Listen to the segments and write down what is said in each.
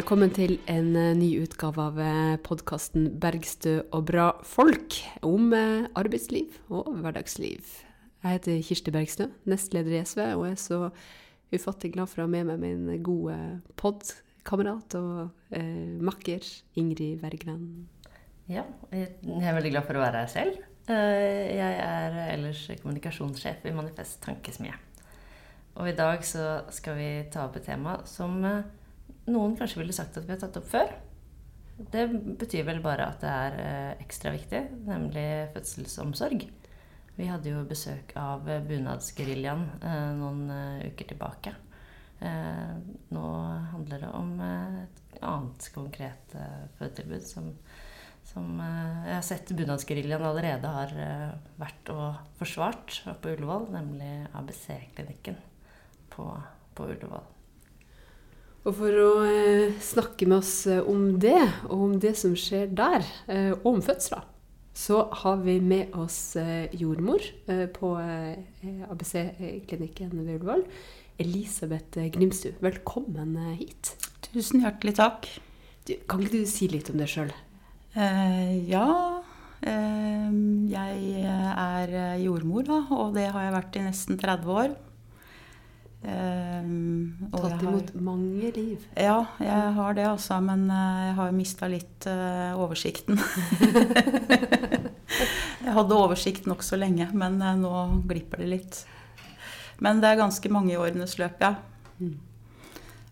Velkommen til en eh, ny utgave av podkasten 'Bergstø og bra folk' om eh, arbeidsliv og hverdagsliv. Jeg heter Kirsti Bergstø, nestleder i SV, og er så ufattelig glad for å ha med meg min gode podkamerat og eh, makker Ingrid Wergeland. Ja, jeg er veldig glad for å være her selv. Eh, jeg er ellers kommunikasjonssjef i Manifest Tankesmie. Og i dag så skal vi ta opp et tema som eh, noen kanskje ville sagt at vi har tatt opp før. Det betyr vel bare at det er eh, ekstra viktig, nemlig fødselsomsorg. Vi hadde jo besøk av Bunadsgeriljaen noen uker tilbake. Nå handler det om et annet konkret fødetilbud som som eh, jeg har sett Bunadsgeriljaen allerede har eh, vært og forsvart på Ullevål, nemlig ABC-klinikken på, på, Ullevål. Og for å eh, snakke med oss eh, om det, og om det som skjer der, eh, og om fødsler, så har vi med oss eh, jordmor på ABC-klinikken ved Ullevål. Elisabeth Grimstad, velkommen hit. Tusen hjertelig takk. Du, kan ikke du si litt om deg sjøl? Eh, ja. Eh, jeg er jordmor, da, og det har jeg vært i nesten 30 år. Eh, Tatt imot har, mange liv. Ja, jeg har det, altså. Men eh, jeg har mista litt uh, oversikten. jeg hadde oversikt nokså lenge, men uh, nå glipper det litt. Men det er ganske mange i årenes løp, ja. Mm.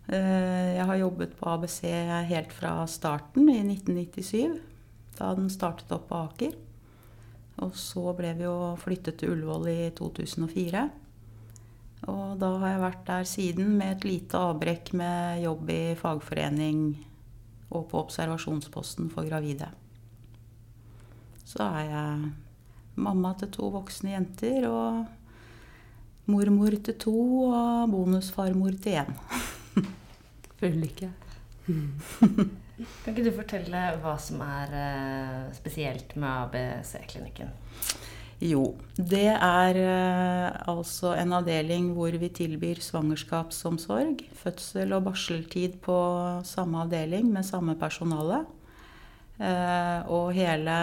Jeg har jobbet på ABC helt fra starten, i 1997 da den startet opp på Aker. Og så ble vi jo flyttet til Ullevål i 2004. Og da har jeg vært der siden med et lite avbrekk med jobb i fagforening og på observasjonsposten for gravide. Så er jeg mamma til to voksne jenter og mormor til to og bonusfarmor til én. Full lykke. Kan ikke du fortelle hva som er uh, spesielt med ABC-klinikken? Jo, det er uh, altså en avdeling hvor vi tilbyr svangerskapsomsorg, fødsel og barseltid på samme avdeling med samme personale. Uh, og hele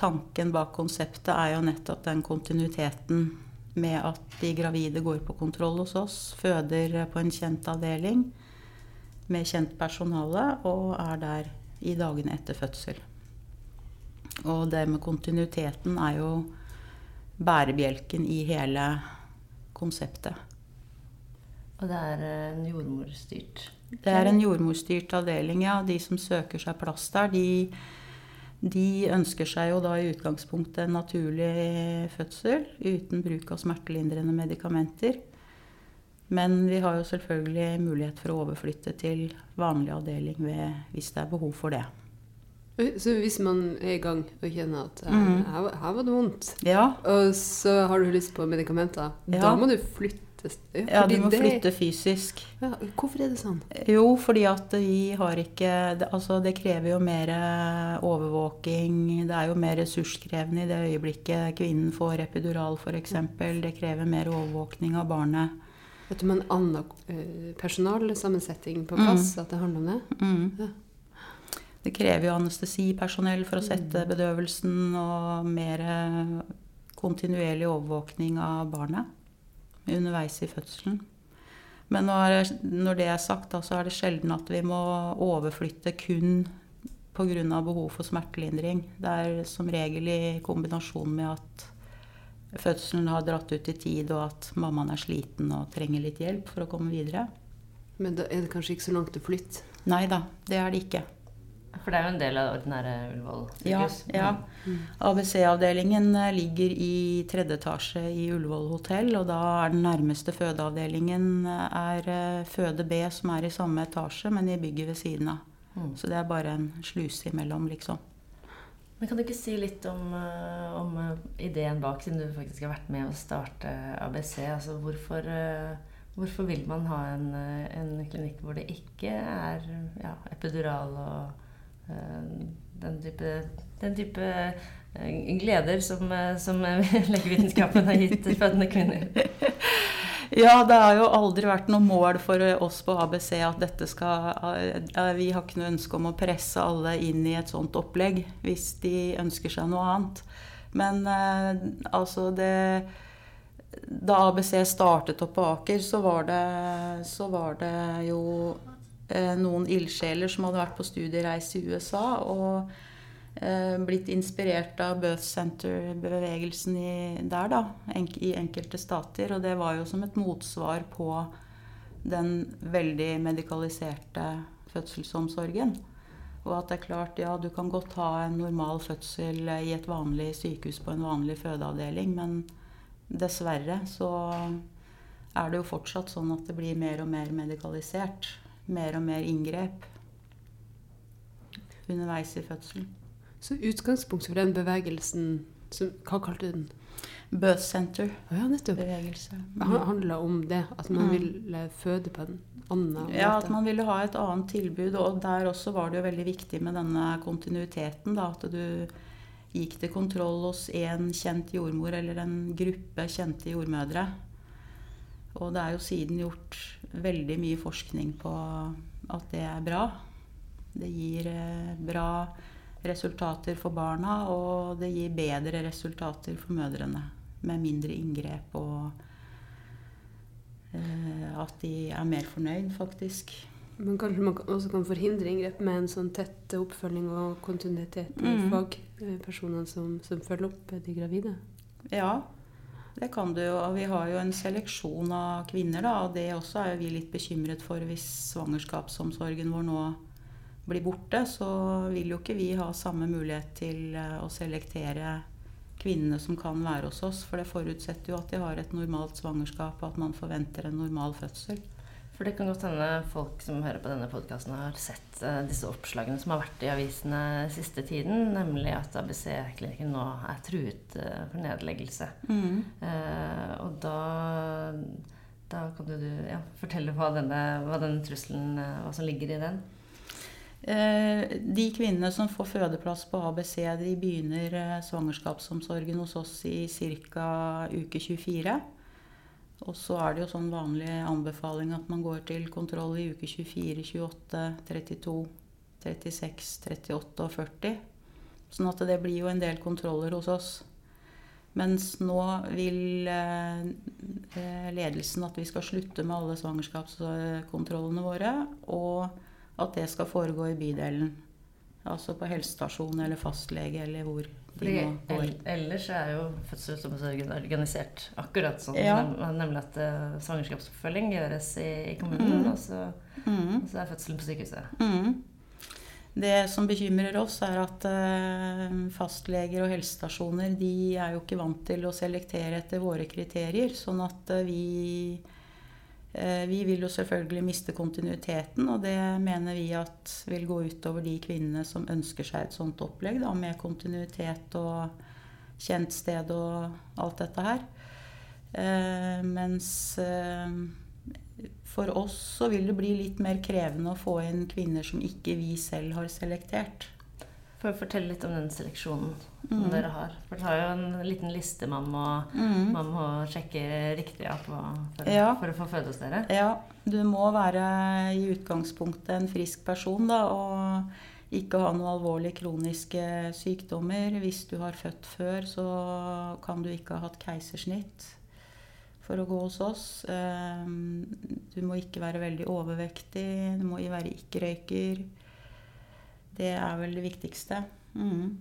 tanken bak konseptet er jo nettopp den kontinuiteten med at de gravide går på kontroll hos oss, føder på en kjent avdeling med kjent personale og er der i dagene etter fødsel. Og det med kontinuiteten er jo bærebjelken i hele konseptet. Og det er en jordmorstyrt? Det er en jordmorstyrt avdeling, ja. De som søker seg plass der, de, de ønsker seg jo da i utgangspunktet en naturlig fødsel uten bruk av smertelindrende medikamenter. Men vi har jo selvfølgelig mulighet for å overflytte til vanlig avdeling ved, hvis det er behov for det. Så hvis man er i gang og kjenner at mm. her, her, var det vondt, ja. og så har du lyst på medikamenter, ja. da må du flytte ja, du må det, flytte fysisk. Ja, hvorfor er det sånn? Jo, fordi at vi har ikke Altså, det krever jo mer overvåking. Det er jo mer ressurskrevende i det øyeblikket kvinnen får epidural, f.eks. Det krever mer overvåkning av barnet at du ha en annen personalsammensetning personalsammensetting på plass? Mm. At det handler om det? Mm. Ja. Det krever jo anestesipersonell for å sette mm. bedøvelsen og mer eh, kontinuerlig overvåkning av barnet underveis i fødselen. Men når, når det er sagt, da, så er det sjelden at vi må overflytte kun pga. behov for smertelindring. Det er som regel i kombinasjon med at fødselen har dratt ut i tid, og at mammaen er sliten og trenger litt hjelp for å komme videre. Men da er det kanskje ikke så langt å flytte? Nei da, det er det ikke. For det er jo en del av det ordinære Ullevål sykehus? Ja. ja. Mm. ABC-avdelingen eh, ligger i tredje etasje i Ullevål hotell. Og da er den nærmeste fødeavdelingen eh, er eh, Føde B, som er i samme etasje, men i bygget ved siden av. Mm. Så det er bare en sluse imellom, liksom. Men Kan du ikke si litt om, om, ideen bak, siden du faktisk har vært med å starte ABC? Altså hvorfor, hvorfor vil man ha en, en, klinikk hvor det ikke er ja, epidural og den type, den type uh, gleder som, som legevitenskapen har gitt fødende kvinner? Ja, det har jo aldri vært noe mål for oss på ABC at dette skal eh, Vi har ikke noe ønske om å presse alle inn i et sånt opplegg hvis de ønsker seg noe annet. Men eh, altså det Da ABC startet opp på Aker, så var det, så var det jo eh, noen ildsjeler som hadde vært på studiereise i USA. og Eh, blitt inspirert av Birth Center-bevegelsen der, da, i enkelte stater. Og det var jo som et motsvar på den veldig medikaliserte fødselsomsorgen. Og at det er klart, ja, du kan godt ha en normal fødsel i et vanlig sykehus på en vanlig fødeavdeling, men dessverre så er det jo fortsatt sånn at det blir mer og mer medikalisert. Mer og mer inngrep underveis i fødselen. Så utgangspunktet for den bevegelsen, som, hva kalte du den? Birth Center. Oh, ja, nettopp. Bevegelse. Det mm. handla om det, at man mm. ville føde på en annen måte? Ja, at man ville ha et annet tilbud. Og der også var det jo veldig viktig med denne kontinuiteten. Da, at du gikk til kontroll hos én kjent jordmor eller en gruppe kjente jordmødre. Og det er jo siden gjort veldig mye forskning på at det er bra. Det gir eh, bra resultater for barna, og det gir bedre resultater for mødrene. Med mindre inngrep og eh, at de er mer fornøyd, faktisk. Men kanskje man også kan forhindre inngrep med en sånn tett oppfølging og kontinuitet i mm. fagpersonene som, som, følger opp de gravide? Ja, det kan du jo. Vi har jo en seleksjon av kvinner, da, og det også er vi litt bekymret for hvis svangerskapsomsorgen vår nå blir borte, så vil jo ikke vi ha samme mulighet til eh, å selektere kvinnene som kan være hos oss. For det forutsetter jo at de har et normalt svangerskap, og at man forventer en normal fødsel. For det kan godt hende folk som hører på denne podkasten, har sett uh, disse oppslagene som har vært i avisene siste tiden, nemlig at ABC-klinikken nå er truet uh, for nedleggelse. Mm. Uh, og da, da kan du ja, fortelle hva denne, hva denne trusselen Hva som ligger i den? De kvinnene som får fødeplass på ABC, de begynner svangerskapsomsorgen hos oss i ca. uke 24. Og så er det jo sånn vanlig anbefaling at man går til kontroll i uke 24, 28, 32, 36, 38 og 40. Sånn at det blir jo en del kontroller hos oss. Mens nå vil eh, ledelsen at vi skal slutte med alle svangerskapskontrollene våre. og at det skal foregå i bydelen. Altså på helsestasjon eller fastlege eller hvor går. Ellers er jo fødselsomsorgen organisert akkurat sånn. Ja. Nemlig at uh, svangerskapsoppfølging gjøres i, i kommunen, mm. og, så, mm. og, så, er fødselen på sykehuset. Mm. Det som bekymrer oss, er at uh, fastleger og helsestasjoner de er jo ikke vant til å selektere etter våre kriterier. Sånn at uh, vi vi vil jo selvfølgelig miste kontinuiteten, og det mener vi at vil gå utover de kvinnene som ønsker seg et sånt opplegg da, med kontinuitet og kjent sted og alt dette her. Eh, mens eh, for oss så vil det bli litt mer krevende å få inn kvinner som ikke vi selv har selektert. For å fortelle litt om den seleksjonen som mm. dere har. For dere har jo en liten liste man må, mm. man må sjekke riktig av for, ja. for, å få føde hos dere. Ja. Du må være i utgangspunktet en frisk person, da. Og ikke ha noen alvorlige kroniske sykdommer. Hvis du har født før, så kan du ikke ha hatt keisersnitt for å gå hos oss. Ehm, du må ikke være veldig overvektig. Du må være ikke-røyker. Det er vel det viktigste. Mm.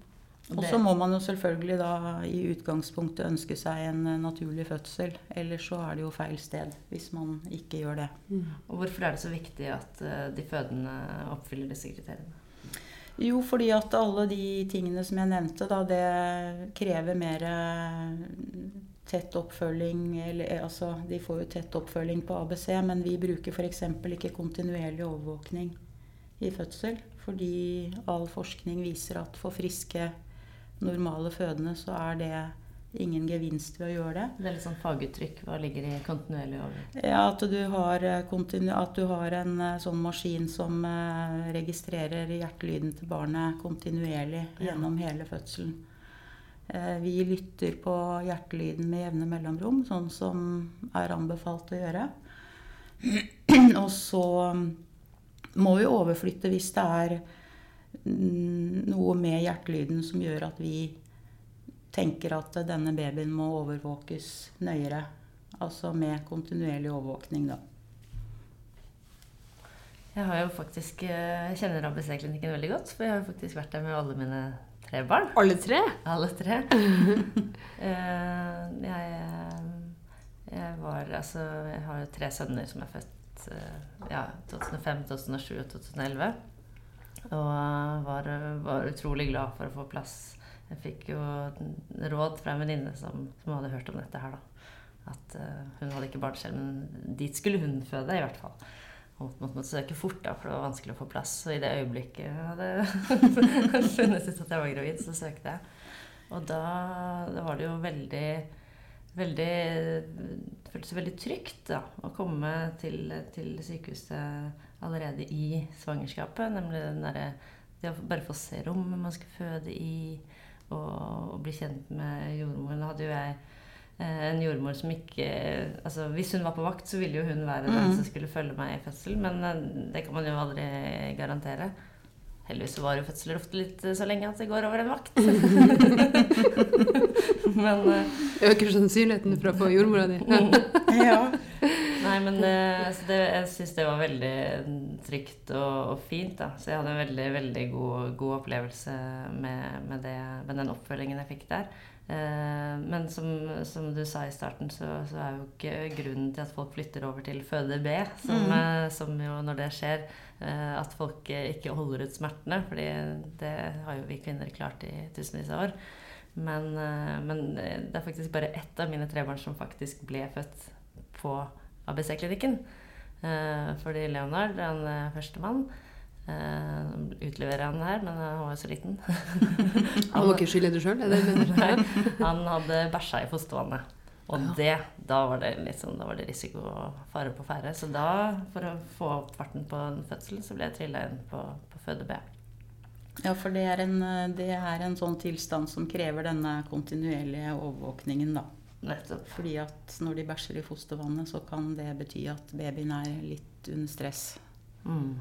Og så må man jo selvfølgelig da i utgangspunktet ønske seg en eh, naturlig fødsel. Ellers så er det jo feil sted hvis man ikke gjør det. Mm. Og hvorfor er det så viktig at uh, de fødende oppfyller disse kriteriene? Jo, fordi at alle de tingene som jeg nevnte, da, det krever mer eh, tett oppfølging. Eller, altså, de får jo tett oppfølging på ABC, men vi bruker f.eks. ikke kontinuerlig overvåkning i fødsel. Fordi all forskning viser at for friske, normale fødende så er det ingen gevinst ved å gjøre det. Det er litt sånn faguttrykk. Hva ligger i kontinuerlig over? Ja, at du, har, eh, at du har en eh, sånn maskin som eh, registrerer hjertelyden til barnet kontinuerlig gjennom hele fødselen. Vi lytter på hjertelyden med jevne mellomrom, sånn som er anbefalt å gjøre. Og så må vi overflytte hvis det er mm, noe med hjertelyden som gjør at vi tenker at denne babyen må overvåkes nøyere. Altså med kontinuerlig overvåkning, da. Jeg har jo faktisk, eh, jeg kjenner ABC-klinikken veldig godt, for jeg har jo faktisk vært der med alle mine tre barn. Alle tre? Alle tre. Eh, jeg, jeg var altså Jeg har jo tre sønner som er født eh, ja, 2005, 2007 og 2011. Og var, var utrolig glad for å få plass. Jeg fikk jo råd fra en venninne som, som, hadde hørt om dette her, da. At uh, hun hadde ikke barn selv, men dit skulle hun føde, i hvert fall. Og måtte, måtte søke fort, da, for det var vanskelig å få plass. Og i det øyeblikket jeg hadde funnet ut at jeg var gravid, så søkte jeg. Og da, da var det jo veldig veldig Det føltes veldig trygt da, å komme til, til, sykehuset allerede i svangerskapet. Nemlig derre Det å bare få se rommet man skal føde i, og, og bli kjent med jordmoren. Da hadde jo jeg Eh, en jordmor som ikke altså Hvis hun var på vakt, så ville jo hun være den mm. som skulle følge meg i fødsel. Men eh, det kan man jo aldri garantere. Heldigvis var jo fødsler ofte litt eh, så lenge at det går over en vakt. men uh, Øker sannsynligheten for å få jordmora di. ja. Nei, men det, jeg syns det var veldig trygt og, og, fint. da. Så jeg hadde en veldig veldig god, god opplevelse med, med, det, med den oppfølgingen jeg fikk der. Eh, men som, som, du sa i starten, så, så, er jo ikke grunnen til at folk flytter over til føde B, som, mm. Eh, som jo når det skjer, eh, at folk ikke holder ut smertene. fordi det har jo vi kvinner klart i tusenvis av år. Men, men det er faktisk bare ett av mine tre barn som faktisk ble født på ABC-klinikken. Fordi Leonard, han førstemann, Uh, utleverer han her, men han var jo så liten. han var ikke skyld i det sjøl? han hadde bæsja i fostervannet. Og ja. det, da var det, liksom, da var det risiko og fare på ferde. Så da, for å få opp farten på en fødsel, så ble jeg trilla inn på, på føde B. Ja, for det er, en, det er en sånn tilstand som krever denne kontinuerlige overvåkningen, da. Nettopp. Fordi at når de bæsjer i fostervannet, så kan det bety at babyen er litt under stress. Mm.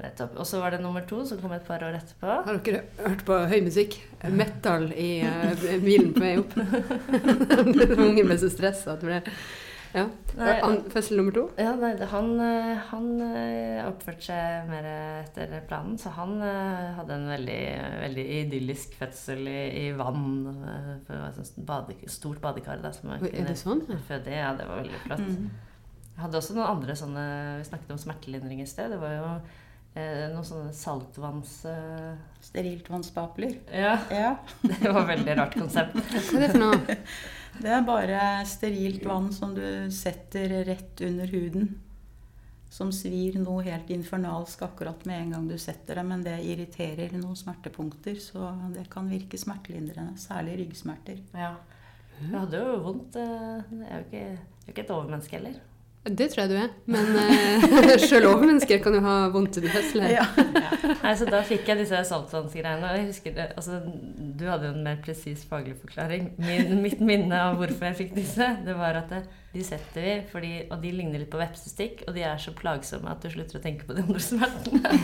Nettopp. Og så var det nummer to, som kom et par år etterpå. Har dere hørt på høy musikk? Metal i uh, bilen på vei opp. Ungen ble så stressa at det ble ja. Fødsel nummer to? Ja, nei, han, eh, han, eh, oppførte seg mer etter planen. Så han hadde en veldig, veldig idyllisk fødsel i, i vann. For det var et bade, stort badekar. Da, som er det sånn? Føde. Ja, det var veldig flott. Mm. Jeg hadde også noen andre sånne Vi snakket om smertelindring i sted. Det var jo eh, noen sånne saltvanns... Eh... Steriltvannspapler. Ja. ja. det var et veldig rart konsept. Hva er det for noe? Det er bare sterilt vann som du setter rett under huden. Som svir noe helt infernalsk akkurat med en gang du setter det. Men det irriterer noen smertepunkter, så det kan virke smertelindrende. Særlig ryggsmerter. Ja. Jeg hadde jo vondt. Eh, jeg er jo ikke, jeg er ikke et overmenneske heller. Det tror jeg du er. Men uh, sjøl overmennesker kan jo ha vondt i fødselen. Ja. ja. Nei, så da fikk jeg disse saltvannsgreiene. Og jeg husker det, altså, du hadde jo en mer presis faglig forklaring. Min, mitt minne av hvorfor jeg fikk disse, det var at det, de setter vi fordi Og de ligner litt på vepsestikk, og de er så plagsomme at du slutter å tenke på de andre smertene.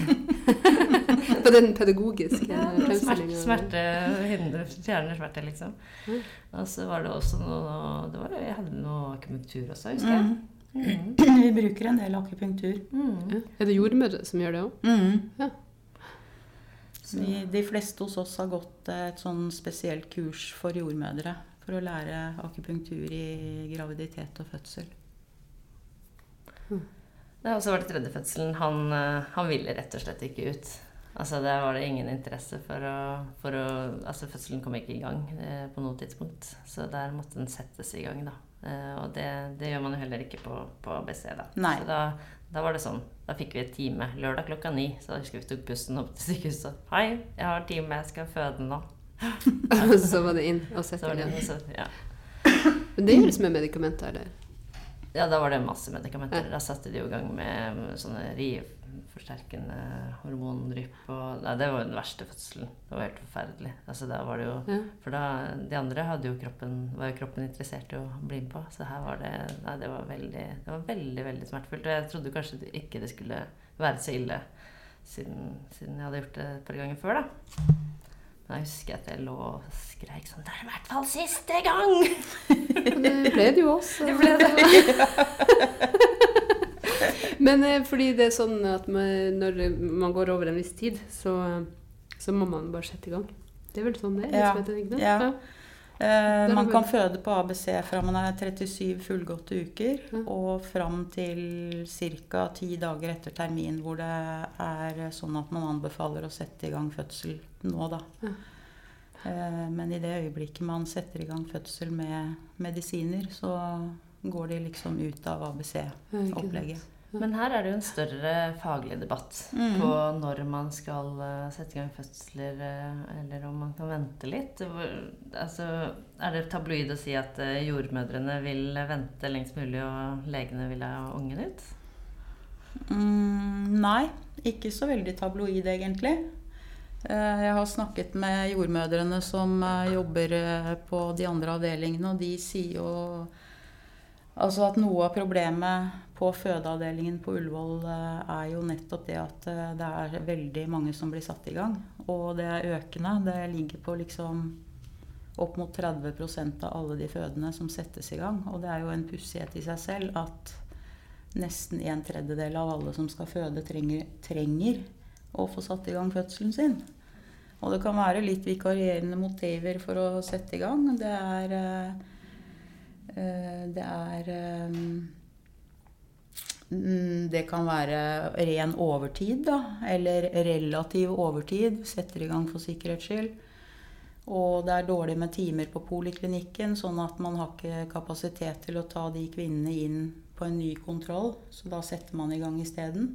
på den pedagogiske ja, fremstillingen? Smerte, hindre, fjerner smerte, liksom. Og så var det også noe det var, Jeg hadde noe akupunktur også, husker jeg. Mm. Mm. Vi bruker en del akupunktur. Mm. Er det jordmødre som gjør det òg? Mm. Ja. De, de fleste hos oss har gått et sånn spesielt kurs for jordmødre. For å lære akupunktur i graviditet og fødsel. Mm. har også vært var det tredje fødselen. Han, eh, han, ville rett og slett ikke ut. Altså det var det ingen interesse for å, for å Altså Fødselen kom ikke i gang eh, på noe tidspunkt. Så der måtte den settes i gang, da. Eh, og det, det, gjør man jo heller ikke på, på ABC. Da. Nei. Så da, da, var det sånn. Da fikk vi et time lørdag klokka ni. Så da husker vi tok bussen opp til sykehuset. 'Hei, jeg har time, jeg skal føde nå'. så var det inn og sette det. Ja. Men det gjøres med medikamenter, eller? Ja, da var det masse medikamenter. Da satte de i gang med sånne rivforsterkende hormondrypp og Nei, det var jo den verste fødselen. Det var helt forferdelig. Altså, da var det jo Ja. For da De andre hadde jo kroppen, var jo kroppen interessert i å bli med på. Så her var det Nei, det var veldig, det var veldig, veldig smertefullt. Og jeg trodde kanskje ikke det skulle være så ille siden, siden jeg hadde gjort det et par ganger før, da. Men jeg husker at jeg lå og skreik sånn Det er i hvert fall siste gang! Det ble det jo også. Det ble det. Men eh, fordi det er sånn at man, når man går over en viss tid, så, så må man bare sette i gang. Det er vel sånn det er? Ja. Ikke? Ja. Eh, er man kan føde på ABC fra man er 37 fullgåtte uker Ja. og fram til ca. ti dager etter termin, hvor det er sånn at man anbefaler å sette i gang fødsel nå, da. Ja. Eh, men i det øyeblikket man setter i gang fødsel med medisiner, så går de liksom ut av ABC-opplegget. Sant. Men her er det jo en større faglig debatt mm. på når man skal eh, sette i gang fødsler, eh, eller om man kan vente litt. Altså, er det tabloid å si at eh, jordmødrene vil vente lengst mulig, og legene vil ha ungen ut? Mm, nei, ikke så veldig tabloid egentlig. Jeg har snakket med jordmødrene som jobber på de andre avdelingene, og de sier jo altså at noe av problemet på fødeavdelingen på Ullevål eh, er jo nettopp det at eh, det er veldig mange som blir satt i gang. Og det er økende. Det ligger på liksom opp mot 30% av alle de fødende som settes i gang. Og det er jo en pussighet i seg selv at nesten en tredjedel av alle som skal føde, trenger, trenger å få satt i gang fødselen sin. Og det kan være litt vikarierende motiver for å sette i gang. Det er eh, Det er Det kan være ren overtid, da. Eller relativ overtid. Setter i gang for sikkerhets skyld. Og det er dårlig med timer på poliklinikken, sånn at man har ikke kapasitet til å ta de kvinnene inn på en ny kontroll. Så da setter man i gang isteden.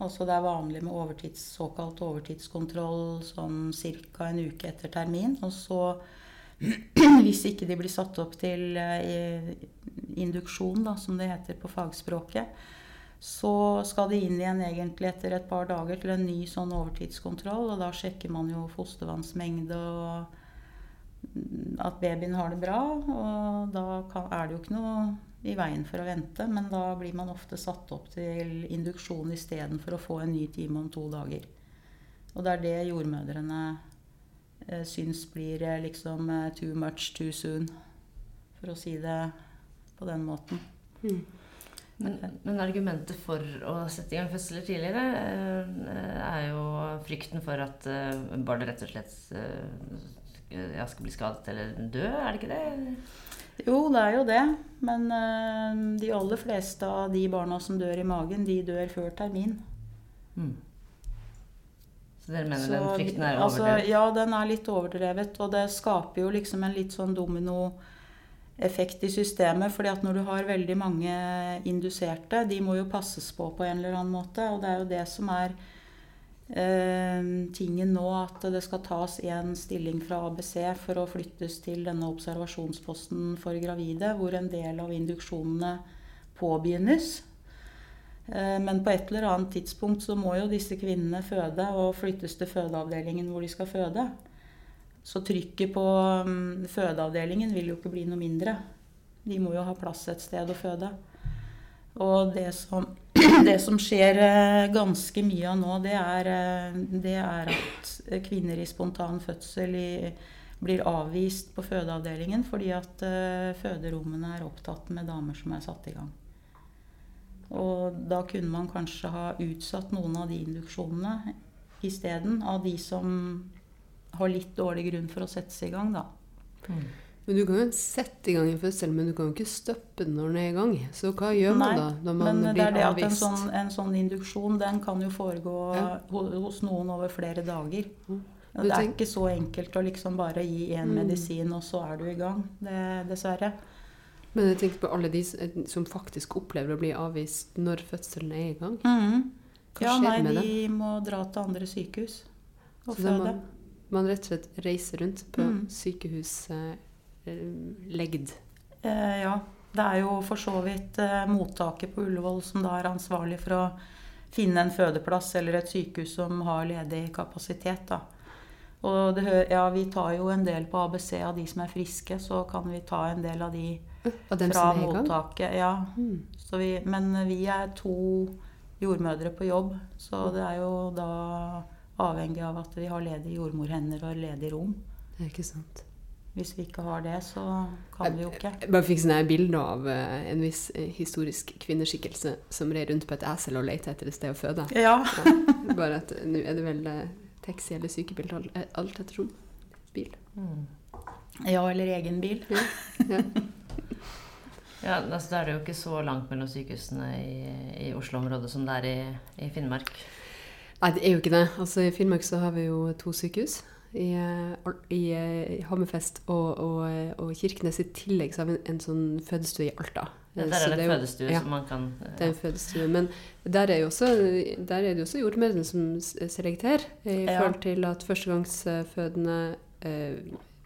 Altså det er vanlig med overtids, såkalt overtidskontroll sånn ca. en uke etter termin. Og så, hvis ikke de blir satt opp til eh, induksjon, da, som det heter på fagspråket, så skal de inn igjen egentlig etter et par dager til en ny sånn overtidskontroll. Og da sjekker man jo fostervannsmengde og at babyen har det bra. Og da er det jo ikke noe i veien for å vente, men da blir man ofte satt opp til induksjon istedenfor å få en ny time om to dager. Og det er det jordmødrene eh, syns blir eh, liksom eh, too much too soon, for å si det på den måten. Mm. Men, men argumentet for å sette i gang fødsler tidligere eh, er jo frykten for at eh, barnet rett og slett eh, skal bli skadet eller dø, er det ikke det? Jo, det er jo det. Men de aller fleste av de barna som dør i magen, de dør før termin. Mm. Så dere mener Så den frykten er altså, overdrevet? Ja, den er litt overdrevet. Og det skaper jo liksom en litt sånn dominoeffekt i systemet. fordi at når du har veldig mange induserte, de må jo passes på på en eller annen måte. Og det er jo det som er eh, tingen nå, at det skal tas en stilling fra ABC for å flyttes til denne observasjonsposten for gravide, hvor en del av induksjonene påbegynnes. Eh, Men på et eller annet tidspunkt så må jo disse kvinnene føde og flyttes til fødeavdelingen hvor de skal føde. Så trykket på mm, fødeavdelingen vil jo ikke bli noe mindre. De må jo ha plass et sted å føde. Og det som, det som skjer eh, ganske mye av nå, det er, eh, det er at kvinner i spontan fødsel i, blir avvist på fødeavdelingen fordi at eh, føderommene er opptatt med damer som er satt i gang. Og da kunne man kanskje ha utsatt noen av de induksjonene isteden, av de som har litt dårlig grunn for å sette seg i gang, da. Mm. Men du kan jo sette i gang en fødsel, men du kan jo ikke stoppe den når den er i gang. Så hva gjør man da, når man Men det er det at en sånn, en sånn induksjon, den kan jo foregå Ja. hos noen over flere dager. Mm. Det er tenk- ikke så enkelt å liksom bare gi én Mm. medisin, og så er du i gang. Det, dessverre. Men jeg tenker på alle de som faktisk opplever å bli avvist når fødselen er i gang. Mm. Hva Ja, skjer nei, med det? de må dra til andre sykehus og Så føde. Man, rett og slett reiser rundt på Mm. sykehuslegd. eh, eh. Eh, ja. Det er jo for så vidt eh, mottaket på Ullevål som da er ansvarlig for å finne en fødeplass eller et sykehus som har ledig kapasitet. da. Og det, ja, vi tar jo en del på ABC av de som er friske, så kan vi ta en del av de Av fra mottaket. Ja. Mm. Så vi, men vi er to jordmødre på jobb, så det er jo da avhengig av at vi har ledige jordmorhender og ledige rom. Det er ikke sant. Hvis vi ikke har det, så kan vi jo ikke. Jeg bare fikk sånne her bilder av eh, en viss eh, historisk kvinneskikkelse som red rundt på et esel og lette etter et sted å føde. Ja. Ja. Bare at eh, nå er det vel taxi eller sykebil, alt- etter som. Bil. Mm. ja, eller egen bil. Ja. Ja, altså Da er det jo ikke så langt mellom sykehusene i, i Oslo-området som det er i, i Finnmark. Nei, det er jo ikke det. Altså, I Finnmark så har vi jo to sykehus. I, i, i, eh, Hammerfest og, og, eh, og Kirkenes. I tillegg så har vi en, en sånn fødestue i Alta. Ja, Eh, der er det jo- fødestue ja. som man kan ja. Det er en fødestue. Men der er, også, der er det jo også jordmødrene som selekterer. I forhold til at førstegangsfødende, eh,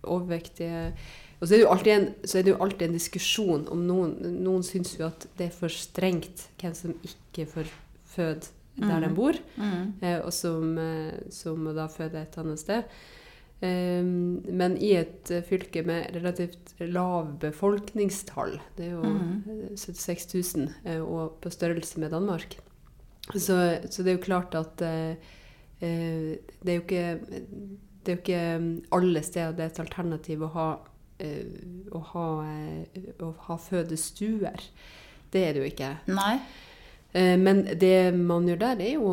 overvektige Og så er, det en, så er det jo alltid en diskusjon om noen Noen syns jo at det er for strengt hvem som ikke får føde der de Mhm. bor, Mm. eh, og som, eh, som da føder et annet sted. Um, men i et eh, fylke med relativt lav befolkningstall, det er jo eh, 76 000, eh, og på størrelse med Danmark, så, så det er jo klart at det er jo ikke det er jo ikke mm, alle steder det er et alternativ å ha, å ha, å ha fødestuer. Det er det jo ikke. Nei. Eh, Men det man gjør der, er jo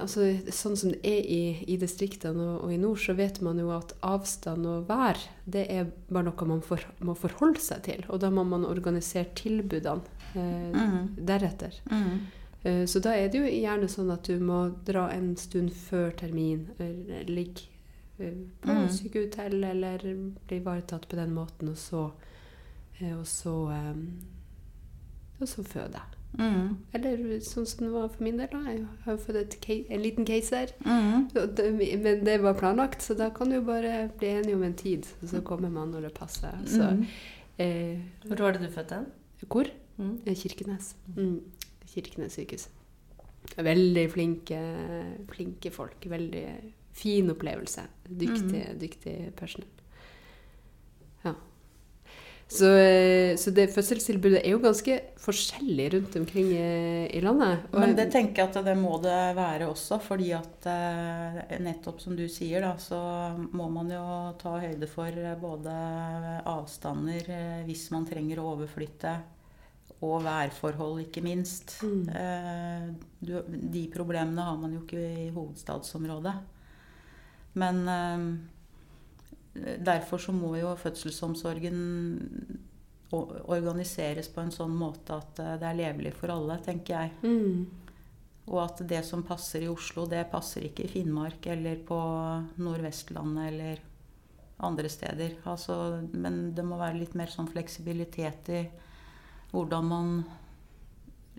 altså, Sånn som det er i, i distriktene og, og i nord, så vet man jo at avstand og vær det er bare noe man for, må forholde seg til. Og da må man organisere tilbudene eh, Mm. deretter. Mm. Eh, så da er det jo gjerne sånn at du må dra en stund før termin, ligge eh, på Mm. sykehotell eller bli ivaretatt på den måten, og så, og så, og så føde. Mm. Eller sånn som det var for min del. da. Jeg har jo fått et ca- en liten keiser. Mm. Men det var planlagt, så da kan du bare bli enig om en tid. Og så kommer man når det passer. Så, Mm. eh, Hvor var det du fødte hen? hvor? Mm. Eh, Kirkenes. Mm. Kirkenes sykehus. Veldig flinke, flinke folk. Veldig fin opplevelse. Dyktig, dyktig personell. Så, eh, så det fødselstilbudet er jo ganske forskjellig rundt omkring i, i landet. Og Men det tenker jeg at det må det være også, fordi at eh, nettopp som du sier, da, så må man jo ta høyde for eh, både avstander eh, hvis man trenger å overflytte, og værforhold, ikke minst. Mm. Eh, de problemene har man jo ikke i hovedstadsområdet. Men eh, derfor så må jo fødselsomsorgen organiseres på en sånn måte at eh, det er levelig for alle, tenker jeg. Mm. Og at det som passer i Oslo, det passer ikke i Finnmark eller på Nordvestlandet eller andre steder. Altså, men det må være litt mer sånn fleksibilitet i hvordan man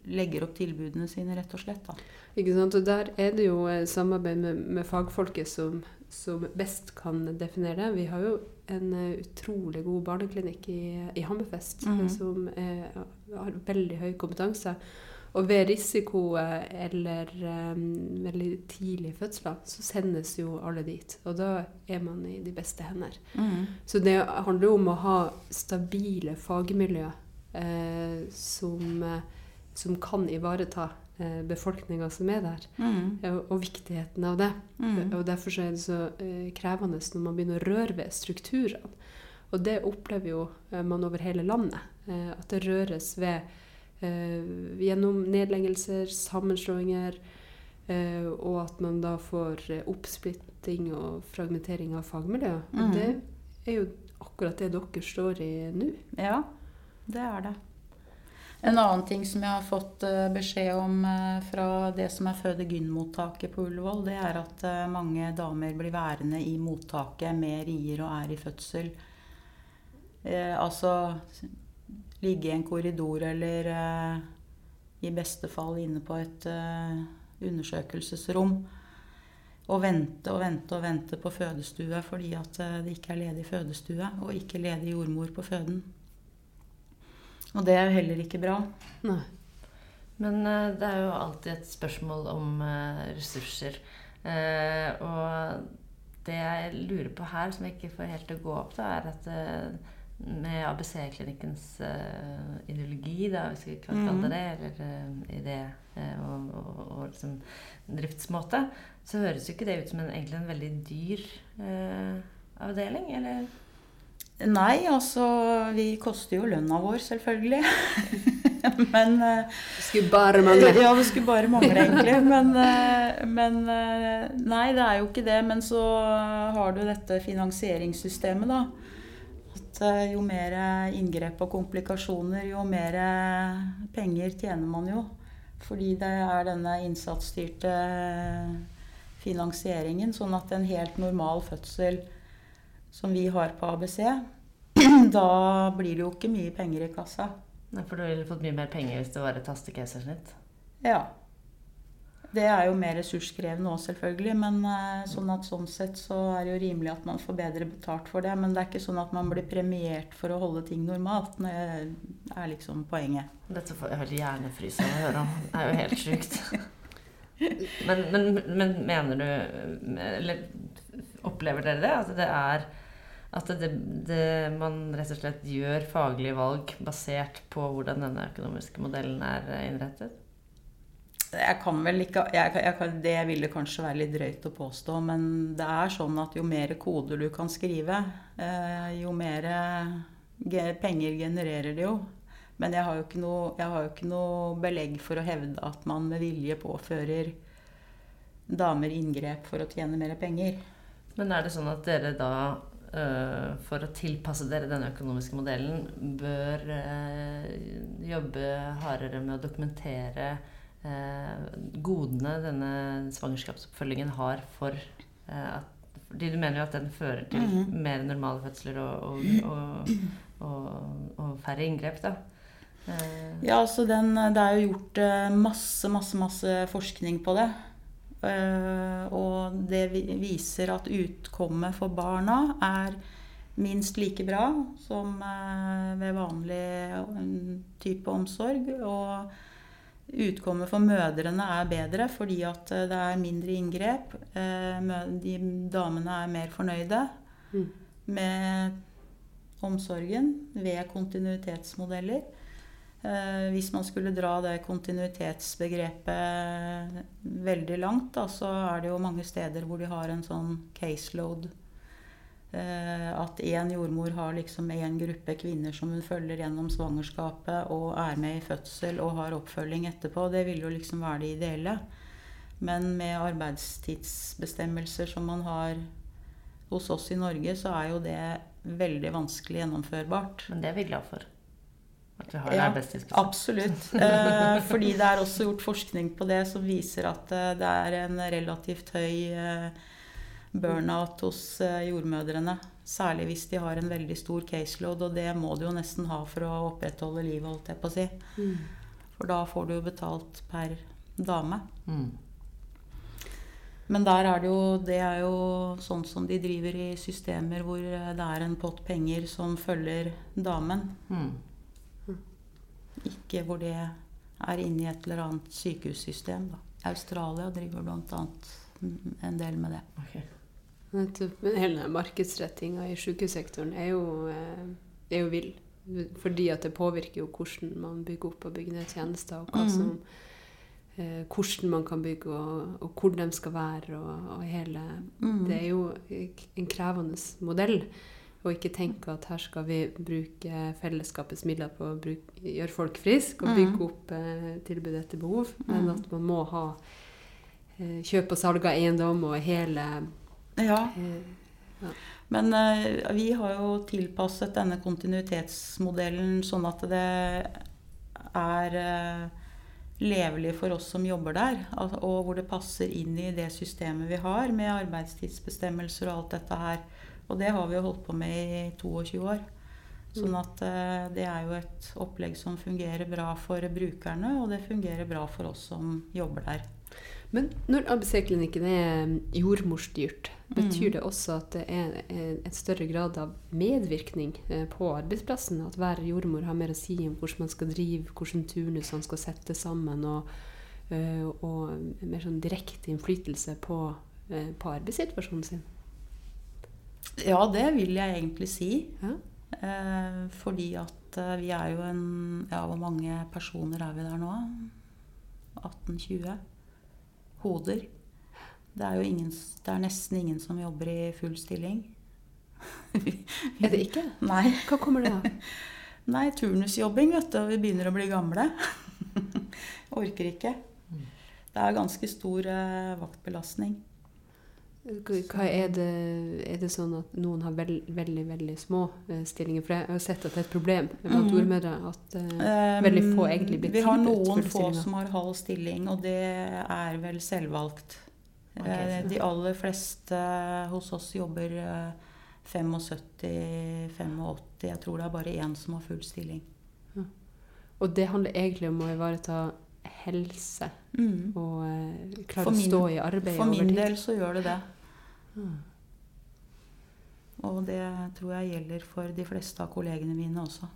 legger opp tilbudene sine, rett og slett. Da. Ikke sant? Og der er det jo eh, samarbeid med, med fagfolket som, som best kan definere det. Vi har jo en eh, utrolig god barneklinikk i, i Hammerfest Mhm. som er, har veldig høy kompetanse. Og ved risiko eh, eller um, veldig tidlige fødsler, så sendes jo alle dit. Og da er man i de beste hender. Så det handler jo om å ha stabile fagmiljø eh, som, eh, som kan ivareta eh, befolkninga som er der, Mm. og, og viktigheten av det. Mm. Og Derfor så er det så eh, krevende når man begynner å røre ved strukturene. Og det opplever jo eh, man over hele landet. Eh, at det røres ved eh, gjennom nedleggelser, sammenslåinger, eh, og at man da får eh, oppsplitting og fragmentering av fagmiljø. Og Mhm. det er jo akkurat det dere står i nå. Ja, det er det. En annen ting som jeg har fått eh, beskjed om eh, fra det som er føde-gyn-mottaket på Ullevål, det er at eh, mange damer blir værende i mottaket med rier og er i fødsel. Eh, altså ligge i en korridor eller eh, i beste fall inne på et eh, undersøkelsesrom. Og vente og vente og vente på fødestue fordi at det ikke er ledig fødestue og ikke ledig jordmor på føden. Og det er jo heller ikke bra. Nei. Men eh, det er jo alltid et spørsmål om eh, ressurser. Eh, og det jeg lurer på her, som jeg ikke får helt til å gå opp, da, er at med ABC-klinikkens ideologi, da, hvis vi kan kalle det det, eller idé og, og, og liksom driftsmåte, så høres jo ikke det ut som en, egentlig en veldig dyr eh, avdeling, eller? Nei, altså Vi koster jo lønna vår, selvfølgelig. Men eh, Det skulle bare mangle. Ja, det skulle bare mangle, egentlig. Men, eh, men eh, Nei, det er jo ikke det. Men så har du dette finansieringssystemet, da. At eh, jo mer inngrep og komplikasjoner, jo mer penger tjener man jo. Fordi det er denne innsatsstyrte finansieringen. Sånn at en helt normal fødsel som vi har på ABC, da blir det jo ikke mye penger i kassa. Nei, for du ville fått mye mer penger hvis det var et hastekeisersnitt. Ja. Det er jo mer ressurskrevende òg, selvfølgelig. Men eh, sånn, at sånn sett så er det jo rimelig at man får bedre betalt for det. Men det er ikke sånn at man blir premiert for å holde ting normalt. Det er liksom poenget. Dette får jeg helt hjernefrys av å høre om. Det er jo helt sjukt. Men, men, men mener du Eller opplever dere det? At det er at det, det, man rett og slett gjør faglige valg basert på hvordan denne økonomiske modellen er innrettet? Jeg kan vel ikke jeg, jeg Det ville kanskje være litt drøyt å påstå, men det er sånn at jo mer koder du kan skrive, eh, jo mer penger genererer det jo. Men jeg har, jo ikke noe, jo ikke noe belegg for å hevde at man med vilje påfører damer inngrep for å tjene mer penger. Men er det sånn at dere da for å tilpasse dere denne økonomiske modellen, bør uh, jobbe hardere med å dokumentere uh, godene denne svangerskapsoppfølgingen har for at fordi Du mener jo at den fører til -hmm. mer normale fødsler og, og, og, og færre inngrep, da. Ja, altså den, det er jo gjort masse, masse, masse forskning på det. Uh, og det viser at utkommet for barna er minst like bra som uh, ved vanlig type omsorg. Og utkommet for mødrene er bedre fordi at det er mindre inngrep. de damene er mer fornøyde mm. med omsorgen ved kontinuitetsmodeller. Eh, hvis man skulle dra det kontinuitetsbegrepet veldig langt, da, så er det jo mange steder hvor de har en sånn caseload. Eh, at én jordmor har liksom én gruppe kvinner som hun følger gjennom svangerskapet og er med i fødsel og har oppfølging etterpå. Det vil jo liksom være det ideelle. Men med arbeidstidsbestemmelser som man har hos oss i Norge, så er jo det veldig vanskelig gjennomførbart. Men det er vi glad for. At vi har ja, arbeidsdiskusjon. Absolutt. Eh, fordi det er også gjort forskning på det som viser at eh, det er en relativt høy eh, burnout hos eh, jordmødrene. Særlig hvis de har en veldig stor caseload, og det må du jo nesten ha for å opprettholde livet, holdt jeg på å si. Mm. For da får du jo betalt per dame. Mm. Men der er det jo Det er jo sånn som de driver i systemer hvor det er en pott penger som følger damen. Mm. Ikke hvor det er inne i et eller annet sykehussystem. Da. Australia driver bl.a. en del med det. Okay. Men hele markedsrettinga i sykehussektoren er jo, eh, er jo vill. Fordi at det påvirker jo hvordan man bygger opp og bygger ned tjenester. og hva mm. som, eh, hvordan man kan bygge, og, og, hvor de skal være. Og, og hele, mm. Det er jo en krevende modell. Og ikke tenke at her skal vi bruke fellesskapets midler på å bruke, gjøre folk friske og bygge mm. opp eh, tilbud etter behov, men mm. at man må ha eh, kjøp og salg av eiendom og hele Ja. Eh, ja. Men eh, vi har jo tilpasset denne kontinuitetsmodellen sånn at det er eh, levelig for oss som jobber der, og hvor det passer inn i det systemet vi har med arbeidstidsbestemmelser og alt dette her. Og det har vi jo holdt på med i 22 år. Sånn at uh, det er jo et opplegg som fungerer bra for brukerne, og det fungerer bra for oss som jobber der. Men når ABC-klinikken er mm, jordmorstyrt, betyr Mm. det også at det er en et større grad av medvirkning eh, på arbeidsplassen? At hver jordmor har mer å si om hvordan man skal drive, hvordan turnusene skal settes sammen, og, eh, og mer sånn direkte innflytelse på, eh, på arbeidssituasjonen sin? Ja, det vil jeg egentlig si. Ja. Eh, fordi at eh, vi er jo en Ja, hvor mange personer er vi der nå? 18-20 hoder. Det er jo ingen, det er nesten ingen som jobber i full stilling. Er det ikke? Nei. Hva kommer det av? Nei, turnusjobbing, vet du. og Vi begynner å bli gamle. Orker ikke. Det er ganske stor eh, vaktbelastning. Hva er det, er det sånn at noen har veld, veldig veldig små eh, stillinger? For jeg har sett at det er et problem blant Mhm. jordmødre at uh, veldig få egentlig blir Vi har noen få som har halv stilling, og det er vel selvvalgt. Ok, Eh, De aller fleste hos oss jobber eh, 75-85. Jeg tror det er bare én som har full stilling. Og det handler egentlig om å ivareta helse Mm. og klare min, å stå i arbeid For min del så gjør det det. Mm. Og det tror jeg gjelder for de fleste av kollegene mine også.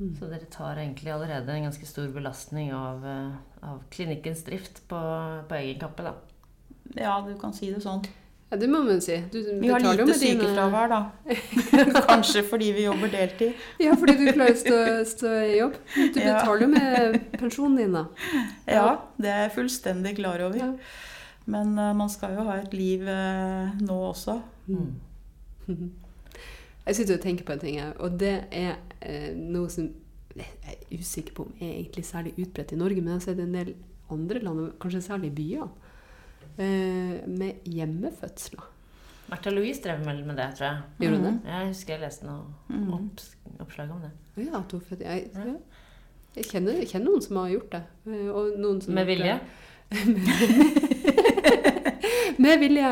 Mm. Så dere tar egentlig allerede en ganske stor belastning av, eh, av klinikkens drift på, på egen kappe, da. Ja, du kan si det sånn. Ja, det må man si. Du Vi har lite med dine- sykefravær, da. Kanskje fordi vi jobber deltid. Ja, fordi du klarer å stå, stå i jobb. Du betaler jo med pensjonen din, da. Ja, det er jeg fullstendig klar over. Ja. Men eh, man skal jo ha et liv eh, nå også. Mm. Jeg sitter og tenker på en ting, og det er eh, noe som jeg er usikker på om er egentlig særlig utbredt i Norge, men jeg har sett en del andre land, kanskje særlig eh, med hjemmefødsler. Märtha Louise drev vel med det, tror jeg. Gjorde hun det? Jeg husker jeg leste noe Mhm. opps oppslag om det. Ja, at hun fødte jeg, Ja. jeg, kjenner, jeg kjenner noen som har gjort det. Og noen som Med vilje? Med vilje.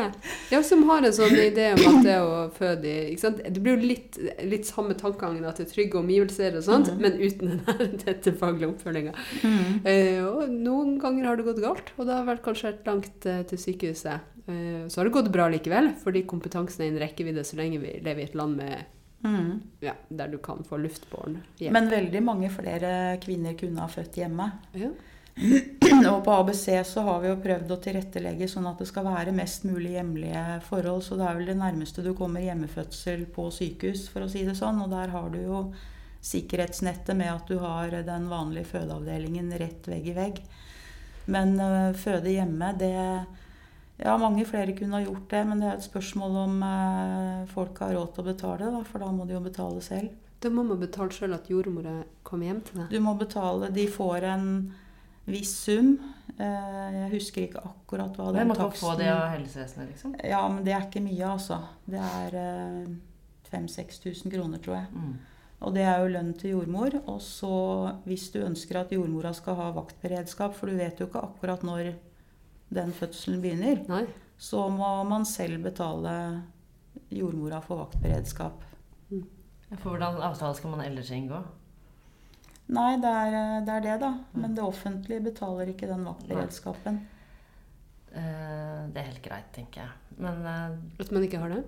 Ja, som har en sånn idé om at det å føde ikke sant? Det blir jo litt, litt samme tankegangen at det er trygge omgivelser og sånt, mm. men uten den her tette faglige oppfølginga. Mm. Eh, og noen ganger har det gått galt, og det har vært kanskje vært langt eh, til sykehuset. Eh, så har det gått bra likevel, fordi kompetansen er innen rekkevidde så lenge vi lever i et land med, Mm. ja, der du kan få luftbåren hjelp. Men veldig mange flere kvinner kunne ha født hjemme. ja. Og på ABC så har vi jo prøvd å tilrettelegge sånn at det skal være mest mulig hjemlige forhold. Så det er vel det nærmeste du kommer hjemmefødsel på sykehus, for å si det sånn. Og der har du jo sikkerhetsnettet med at du har den vanlige fødeavdelingen rett vegg i vegg. Men øh, føde hjemme, det Ja, mange flere kunne ha gjort det, men det er et spørsmål om øh, folk har råd til å betale, da, for da må de jo betale selv. Da må man betale sjøl at jordmora kommer hjem til deg. Du må betale De får en viss sum. Eh, Jeg husker ikke akkurat hva Men den man kan få det taksten av helsevesenet, liksom. Ja, men det er ikke mye, altså. Det er 5000-6000 kroner, tror jeg. Mm. Og det er jo lønn til jordmor. Og så hvis du ønsker at jordmora skal ha vaktberedskap, for du vet jo ikke akkurat når den fødselen begynner, Nei. så må man selv betale jordmora for vaktberedskap. For hvordan avtale skal man ellers inngå? Nei, det er det, er det da. Men det offentlige betaler ikke den vaktberedskapen. Eh, det er helt greit, tenker jeg. Men eh, At man ikke har det?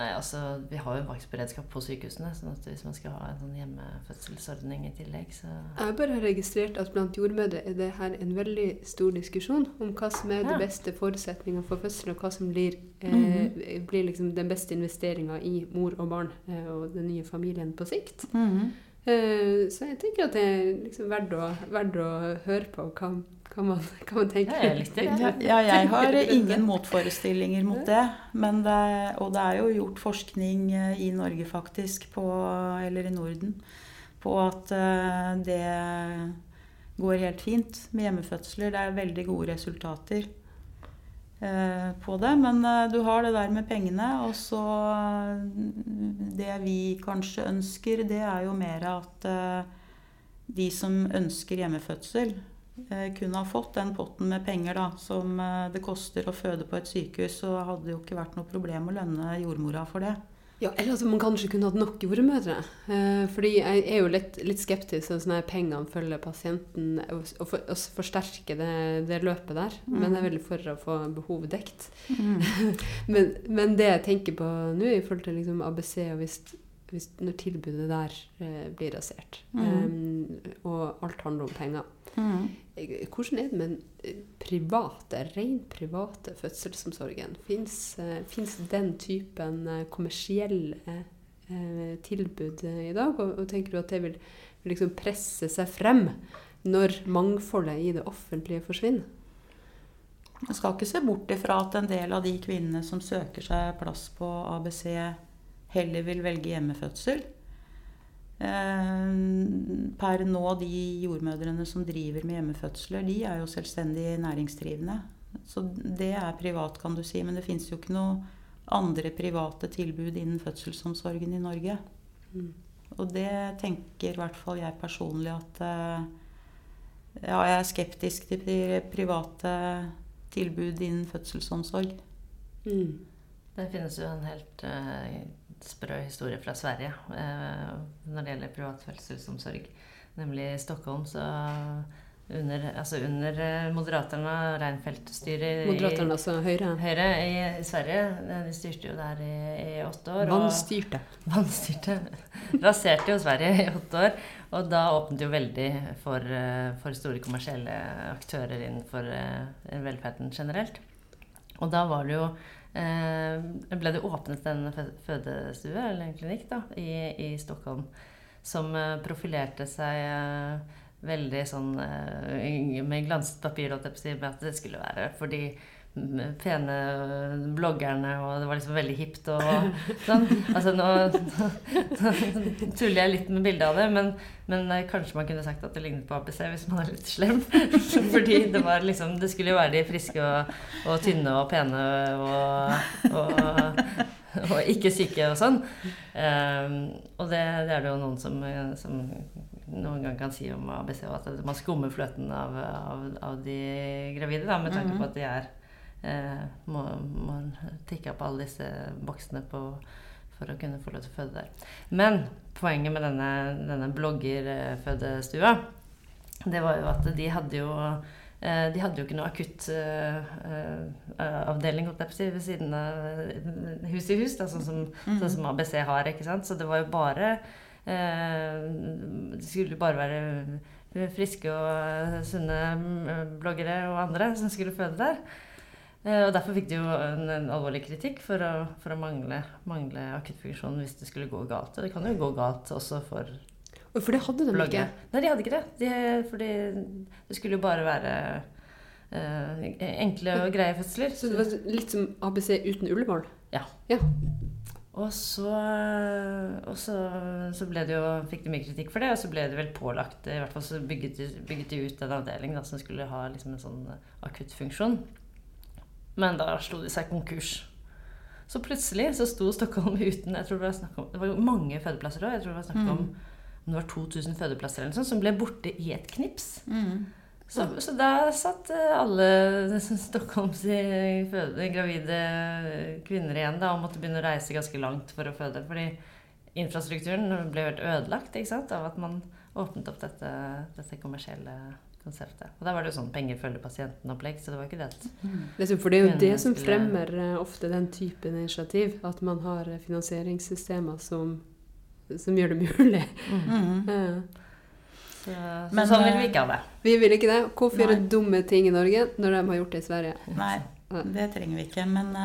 nei, altså, vi har jo vaktberedskap på sykehusene, sånn at hvis man skal ha en sånn hjemmefødselsordning i tillegg, så Jeg bare har registrert at blant jordmødre er det her en veldig stor diskusjon om hva som er de beste forutsetningene for fødsel, og hva som blir, eh, Mhm. blir liksom den beste investeringa i mor og barn eh, og den nye familien på sikt. Mhm. Eh, så jeg tenker at det er liksom verdt å, verdt å høre på hva, hva, man, hva man tenker. Ja. Ja, ja, jeg har ingen motforestillinger mot det. Men det. Og det er jo gjort forskning eh, i Norge, faktisk, på, eller i Norden, på at eh, det går helt fint med hjemmefødsler. Det er veldig gode resultater eh, på det. Men eh, du har det der med pengene. Og så eh, Det vi kanskje ønsker, det er jo mer at eh, de som ønsker hjemmefødsel, eh, kunne ha fått den potten med penger da, som eh, det koster å føde på et sykehus, så hadde det jo ikke vært noe problem å lønne jordmora for det. Ja, eller at man kanskje kunne hatt nok jordmødre. Eh, fordi jeg er jo litt, litt skeptisk til sånn at pengene følger pasienten, og, og, for, og forsterker det, det, løpet der. Mm. Men jeg er veldig for å få behovet dekt. Mm. men, men, det jeg tenker på nå i forhold til liksom ABC, og hvis, hvis, når tilbudet der eh, blir rasert, mm. um, og alt handler om penger Mm. Hvordan er det med den private, rent private fødselsomsorgen? Fins eh, den typen eh, kommersielle eh, tilbud i dag? Og, og, tenker du at det vil, liksom presse seg frem når mangfoldet i det offentlige forsvinner? Man skal ikke se bort ifra at en del av de kvinnene som søker seg plass på ABC, heller vil velge hjemmefødsel. Eh, per nå, de jordmødrene som driver med hjemmefødsler, de er jo selvstendig næringsdrivende. Så det er privat, kan du si. Men det fins jo ikke noe andre private tilbud innen fødselsomsorgen i Norge. Mm. Og det tenker i hvert fall jeg personlig at eh, Ja, jeg er skeptisk til private tilbud innen fødselsomsorg. Mm. Det finnes jo en helt uh, sprø historie fra Sverige eh, når det gjelder privat fødselsomsorg. Nemlig i Stockholm så under, altså under eh, Moderaterna Reinfeldt-styret Moderaterna, altså Høyre? Høyre i, i, Sverige. De styrte jo der i, i åtte år. Vannstyrte. Vannstyrte. Raserte jo Sverige i åtte år. Og da åpnet jo veldig for, eh, for store kommersielle aktører innenfor velferden generelt. Og da var det jo Eh, ble det åpnet en fødestue, eller en klinikk, da, i, i Stockholm som eh, profilerte seg eh, veldig sånn med glanset papir, med at det skulle være fordi pene bloggerne, og det var liksom veldig hipt og sånn. Altså nå, nå tuller jeg litt med bildet av det, men, men, kanskje man kunne sagt at det lignet på ABC hvis man er litt slem. Fordi det var liksom Det skulle jo være de friske og, og tynne og pene og, og, og, ikke syke og sånn. Um, og det, det, er det jo noen som, som noen gang kan si om ABC, at man skummer fløten av, av, av de gravide, da, med tanke på at de er eh, må, må tikke opp alle disse boksene på, for å kunne få lov til å føde der. Men poenget med denne, denne bloggerfødestua, det var jo at de hadde jo eh, de hadde jo ikke noe akuttavdeling uh, uh, ved siden av hus i hus, da, sånn, som, mm. sånn, som, ABC har. ikke sant? Så det var jo bare uh, Det skulle bare være friske og sunne bloggere og andre som skulle føde der. Eh, og Derfor fikk de jo en, en alvorlig kritikk for å, for å mangle, mangle akuttfunksjon hvis det skulle gå galt. Og det kan jo gå galt også for For det hadde de blogger. ikke? Nei, de hadde ikke det. De, fordi det skulle jo bare være uh, enkle og greie fødsler. Så det var litt som ABC uten Ullevål? Ja. ja. Og så, og så, så ble det jo, fikk de mye kritikk for det, og så ble det vel pålagt I hvert fall så bygget de, bygget de ut en avdeling da, som skulle ha liksom en sånn akuttfunksjon. Men da slo de seg konkurs. Så plutselig så sto Stockholm uten jeg tror Det var, om, det var mange fødeplasser òg. Jeg tror det var snakk om, mm. om det var 2000 fødeplasser eller noe sånt, som ble borte i et knips. Mm. Så, så, da satt eh, alle Stockholms føde, gravide kvinner igjen da, og måtte begynne å reise ganske langt for å føde. Fordi infrastrukturen ble helt ødelagt sant, av at man åpnet opp dette, dette kommersielle konseptet. Og da var det jo sånn penger følger pasienten-opplegg, så det var ikke det mm. For det er jo det som fremmer uh, ofte den typen initiativ. At man har uh, finansieringssystemer som, som, gjør det mulig. Mm. ja. Så, så Men, sånn vil vi ikke ha det. Vi vil ikke det. Hvorfor gjøre dumme ting i Norge når de har gjort det i Sverige? Nei, det trenger vi ikke. Men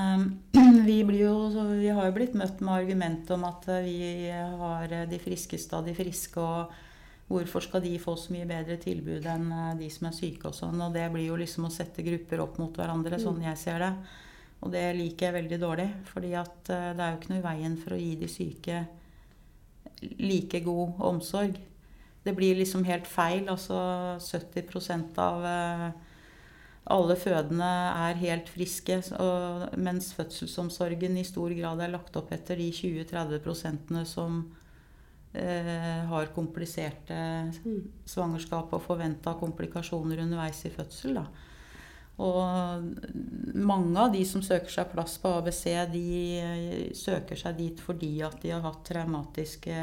vi, jo, vi, har jo blitt møtt med argumentet om at vi har de friskeste av de friske. og Hvorfor skal de få så mye bedre tilbud enn eh, de som er syke og sånn? Og det blir jo liksom å sette grupper opp mot hverandre, sånn mm. jeg ser det. Og det liker jeg veldig dårlig. fordi at eh, det er jo ikke noe i veien for å gi de syke like god omsorg. Det blir liksom helt feil. Altså 70 av eh, alle fødende er helt friske, mens fødselsomsorgen i stor grad er lagt opp etter de 20-30 som har kompliserte svangerskap og forventa komplikasjoner underveis i fødsel. Da. Og mange av de som søker seg plass på ABC, de eh, søker seg dit fordi at de har hatt traumatiske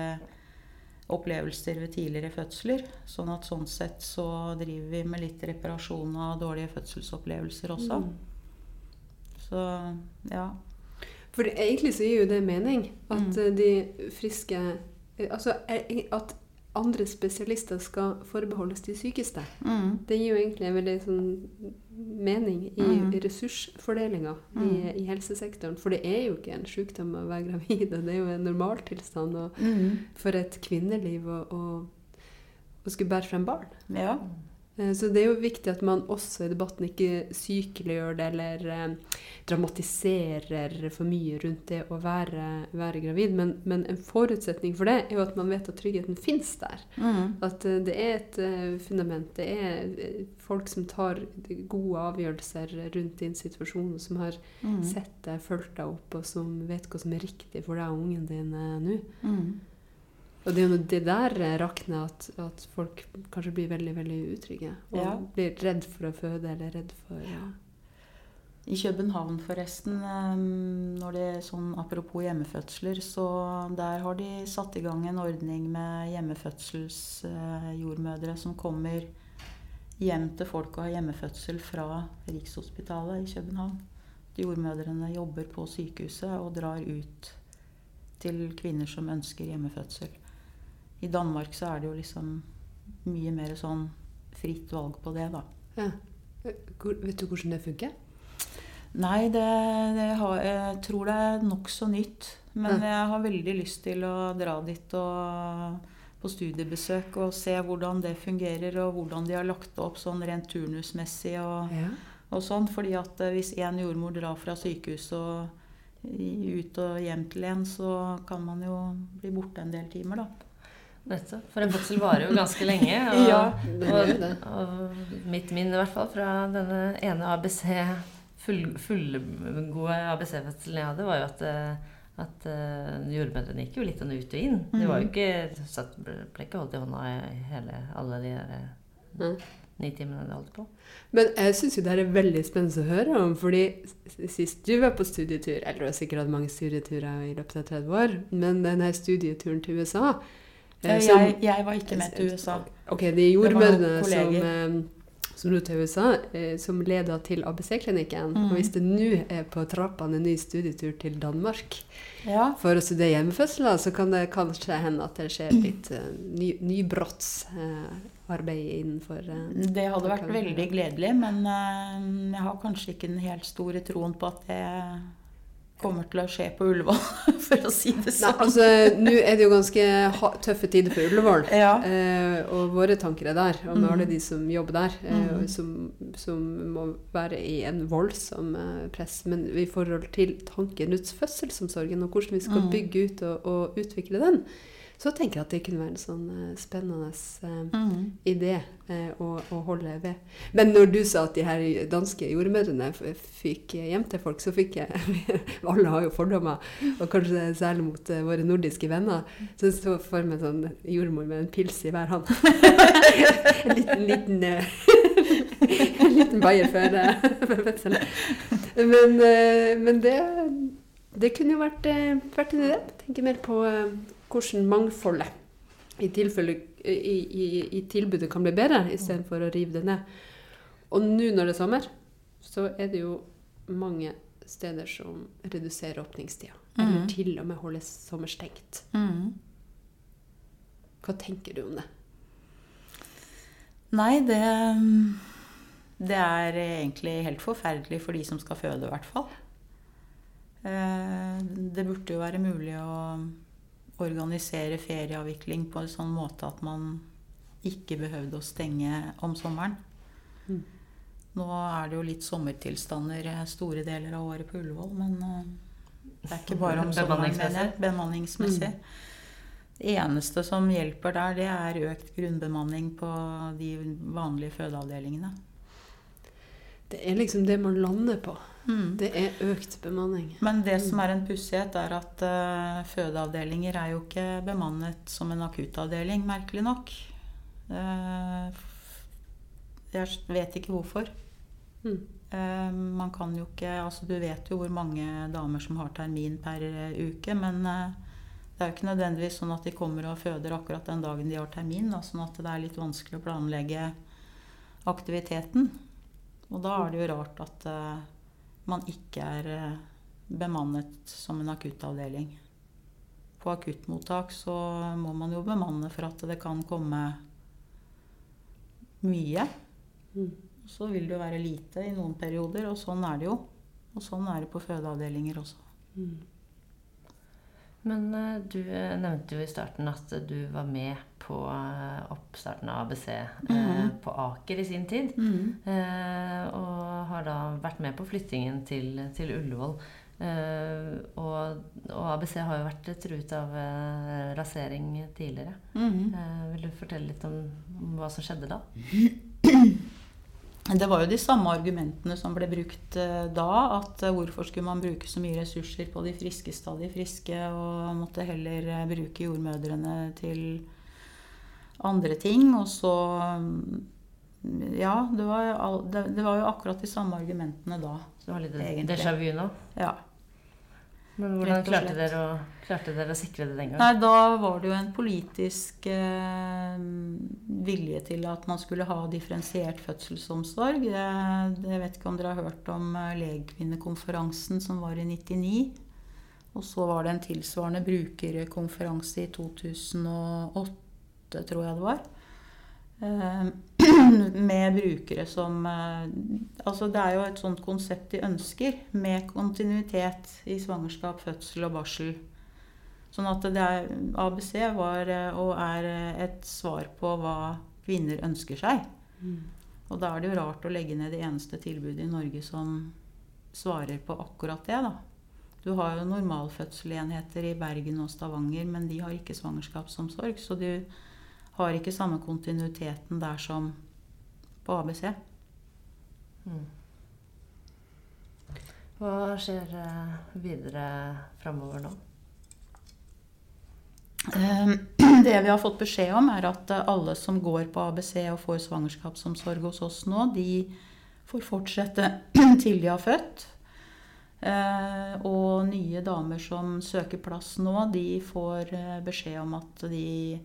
opplevelser ved tidligere fødsler. Sånn at sånn sett så driver vi med litt reparasjon av dårlige fødselsopplevelser også. Mm. Så ja. For egentlig så gir jo det mening at Mm. eh, de friske eh, Altså at andre spesialister skal forbeholdes de sykeste. Mm. Det gir jo egentlig en veldig sånn mening i Mm. ressursfordelinga i, Mm. i helsesektoren. For det er jo ikke en sykdom å være gravid, og det er jo en normaltilstand Mm. for et kvinneliv å skulle bære frem barn. Ja. Eh, Så det er jo viktig at man også i debatten ikke sykeliggjør det eller eh, dramatiserer for mye rundt det å være, være gravid. Men, men en forutsetning for det er jo at man vet at tryggheten finnes der. Mm. At eh, det er et fundament. Det er folk som tar gode avgjørelser rundt din situasjon, som har Mm. sett deg, fulgt deg opp, og som vet hva som er riktig for deg og ungen din nå. Mm. Og det er jo det der eh, rakner at, at folk kanskje blir veldig veldig utrygge. Og Ja. blir redd for å føde eller redd for ja. I København forresten, eh, når det er sånn apropos hjemmefødsler, så der har de satt i gang en ordning med hjemmefødselsjordmødre som kommer hjem til folk og har hjemmefødsel fra Rikshospitalet i København. Jordmødrene jobber på sykehuset og drar ut til kvinner som ønsker hjemmefødsel. I Danmark så er det jo liksom mye mer sånn fritt valg på det, da. ja. Vet du hvordan det funker? Nei, det, det har, jeg tror det er nokså nytt. Men jeg har veldig lyst til å dra dit og på studiebesøk og se hvordan det fungerer, og hvordan de har lagt det opp sånn rent turnusmessig og, Ja. og sånn. Fordi at eh, hvis én jordmor drar fra sykehuset og ut og hjem til en, så kan man jo bli borte en del timer, da. Nettopp. For en fødsel varer jo ganske lenge. Og, Ja, det og, det. og mitt minne i hvert fall fra denne ene ABC, full, fullgode ABC-fødselen jeg hadde, var jo at, eh, at uh, jordmødrene gikk jo litt sånn ut og inn. Det var jo ikke, satt, ble ikke holdt i hånda i hele, alle de der eh, Ja. ni timene de holdt på. Men jeg syns jo det her er veldig spennende å høre om, fordi sist du var på studietur Eller du har sikkert hatt mange studieturer i løpet av 30 år, men denne studieturen til USA eh, som- Jeg, jeg var ikke med til USA. Ok, de jordmødrene som, eh, som dro til USA, eh, som leda til ABC-klinikken. Mm. Og hvis det nå er på trappene en ny studietur til Danmark Ja. for å studere hjemmefødsler, så kan det kanskje hende at det skjer litt uh, ny, nybrottsarbeid innenfor eh, Det hadde vært veldig gledelig, men eh, jeg har kanskje ikke den helt store troen på at det kommer til å skje på Ullevål, for å si det sånn. Nei, altså, nå er det jo ganske tøffe tider på Ullevål. Ja. Eh, og våre tanker er der, og med Mm. alle de som jobber der, eh, Mm. som, som må være i en voldsom eh, press. Men i forhold til tanken rundt fødselsomsorgen, og hvordan vi skal Mm. bygge ut og, og utvikle den, så tenker jeg at det kunne være en sånn eh, spennende eh, Mm. idé eh, å, å holde ved. Men når du sa at de her danske jordmødrene fikk hjem til folk, så fikk jeg Alle har jo fordommer, og kanskje særlig mot våre nordiske venner. Så jeg så for meg sånn jordmor med en pils i hver hånd. en liten, liten En liten bayer før før fødselen. Men, men det, det kunne jo vært, vært en idé. Tenke mer på hvordan mangfoldet i, i, i, i tilbudet kan bli bedre, istedenfor å rive det ned. Og nå når det er sommer, så er det jo mange steder som reduserer åpningstida. Eller Mhm. til og med holder sommerstengt. Mm. Hva tenker du om det? Nei, det Det er egentlig helt forferdelig for de som skal føde, i hvert fall. Eh, Det burde jo være mulig å organisere ferieavvikling på en sånn måte at man ikke behøvde å stenge om sommeren. Mm. Nå er det jo litt sommertilstander eh, store deler av året på Ullevål, men eh, det er ikke bare om sommeren, mener jeg. Bemanningsmessig. Det eneste som hjelper der, det er økt grunnbemanning på de vanlige fødeavdelingene. Det er liksom det man lander på. Mm. Det er økt bemanning. Men det som er en pussighet, er at uh, fødeavdelinger er jo ikke bemannet som en akuttavdeling, merkelig nok. Uh, jeg vet ikke hvorfor. Mm. Uh, man kan jo ikke Altså, du vet jo hvor mange damer som har termin per uke, men det er jo ikke nødvendigvis sånn at de kommer og føder akkurat den dagen de har termin. Da, sånn at det er litt vanskelig å planlegge aktiviteten. Og da er det jo rart at man ikke er uh, bemannet som en akuttavdeling. På akuttmottak så må man jo bemanne for at det kan komme mye. Mm. Så vil det jo være lite i noen perioder, og sånn er det jo. Og sånn er det på fødeavdelinger også. Mm. Men uh, du uh, nevnte jo i starten at du var med på uh, oppstarten av ABC Mhm. på Aker i sin tid. og har da vært med på flyttingen til, til Ullevål. og, og ABC har jo vært truet av rasering tidligere. Mhm. vil du fortelle litt om, om hva som skjedde da? Det var jo de samme argumentene som ble brukt eh, da. At eh, hvorfor skulle man bruke så mye ressurser på de friskeste av de friske, og måtte heller eh, bruke jordmødrene til andre ting. Og så mm, Ja, det var, det, var jo akkurat de samme argumentene da. Så det var litt déjà vu nå. Ja. Men hvordan klarte dere, å, klarte dere å sikre det den gangen? Nei, da var det jo en politisk eh, vilje til at man skulle ha differensiert fødselsomsorg. Jeg, vet ikke om dere har hørt om eh, legekvinnekonferansen som var i 99. Og så var det en tilsvarende brukerkonferanse i 2008, tror jeg det var. Eh, med brukere som eh, Altså det er jo et sånt konsept de ønsker, med kontinuitet i svangerskap, fødsel og barsel. Sånn at det er, ABC var eh, og er et svar på hva kvinner ønsker seg. Mm. Og da er det jo rart å legge ned det eneste tilbudet i Norge som svarer på akkurat det, da. Du har jo normalfødselenheter i Bergen og Stavanger, men de har ikke svangerskapsomsorg. Så du har ikke samme kontinuiteten der som på ABC. Mm. Hva skjer eh, videre framover nå? Eh, Det vi har fått beskjed om, er at eh, alle som går på ABC og får svangerskapsomsorg hos oss nå, de får fortsette til de har født. Eh, Og nye damer som søker plass nå, de får beskjed om at de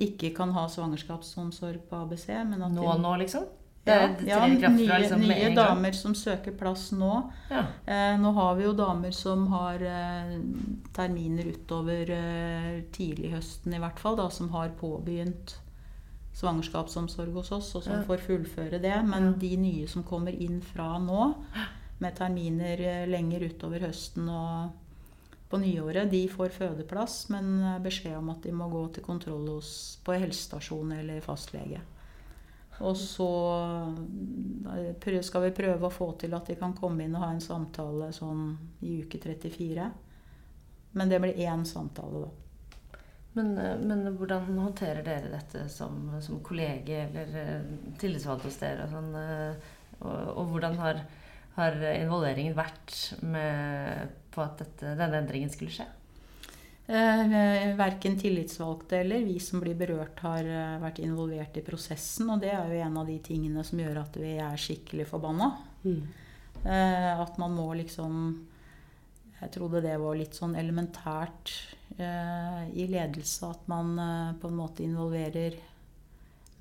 ikke kan ha svangerskapsomsorg på ABC. Nå, de, nå, liksom? Det Ja, det ja, fra nye, liksom nye damer som søker plass nå. Ja. Eh, nå har vi jo damer som har eh, terminer utover eh, tidlig høsten i hvert fall, da, som har påbegynt svangerskapsomsorg hos oss, og som Ja. får fullføre det. Men Ja. de nye som kommer inn fra nå, med terminer eh, lenger utover høsten og på nyåret, de får fødeplass, men eh, beskjed om at de må gå til kontroll hos, på helsestasjon eller fastlege. Og så eh, skal vi prøve å få til at de kan komme inn og ha en samtale sånn i uke 34. Men det blir én samtale, da. Men, eh, men hvordan håndterer dere dette som, som kollega eller tillitsvalgt hos dere? Og, sånn, og, og hvordan har, har involveringen vært med, på at dette, denne endringen skulle skje? Eh, Verken tillitsvalgte eller vi som blir berørt, har eh, vært involvert i prosessen. Og det er jo en av de tingene som gjør at vi er skikkelig forbanna. Mm. Eh, at man må liksom Jeg trodde det var litt sånn elementært eh, i ledelse at man eh, på en måte involverer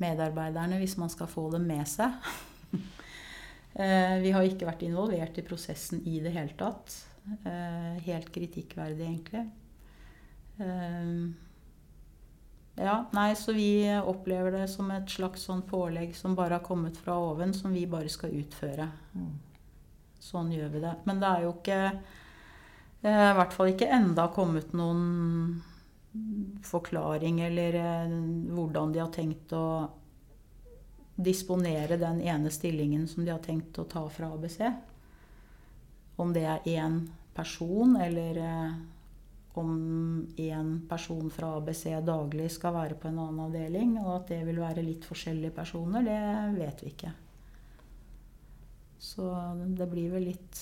medarbeiderne hvis man skal få dem med seg. eh, vi har ikke vært involvert i prosessen i det hele tatt. Eh, helt kritikkverdig, egentlig. Eh, ja, nei, så vi opplever det som et slags sånn pålegg som bare har kommet fra oven, som vi bare skal utføre. Mm. Sånn gjør vi det. Men det er jo ikke eh, I hvert fall ikke enda kommet noen forklaring eller hvordan de har tenkt å disponere den ene stillingen som de har tenkt å ta fra ABC. Om det er én person, eller eh, om én person fra ABC daglig skal være på en annen avdeling, og at det vil være litt forskjellige personer, det vet vi ikke. Så det blir vel litt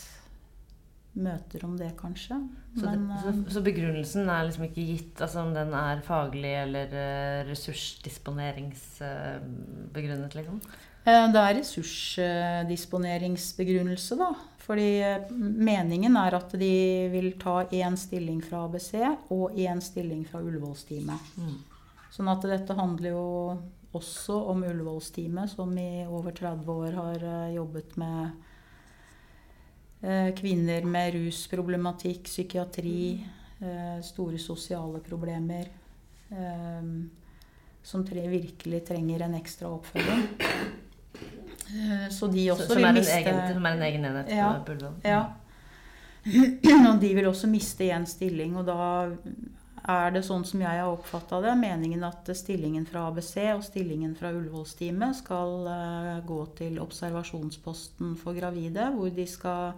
møter om det, kanskje. Så, Men, det, så, eh, så begrunnelsen er liksom ikke gitt, altså om den er faglig eller uh, ressursdisponeringsbegrunnet, liksom? Eh, Det er ressursdisponeringsbegrunnelse, da. Fordi eh, meningen er at de vil ta én stilling fra ABC og én stilling fra Ullevålsteamet. Mm. Sånn at dette handler jo også om Ullevålsteamet, som i over 30 år har eh, jobbet med eh, kvinner med rusproblematikk, psykiatri, store sosiale problemer. Som tre, virkelig trenger en ekstra oppfølging. Eh, Så de også Så, vil miste egen, som er en egen enhet Ja. på Bullevål. ja. Og de vil også miste én stilling, og da er det sånn som jeg har oppfatta det, meningen at stillingen fra ABC og stillingen fra Ullevålsteamet skal eh, gå til observasjonsposten for gravide, hvor de skal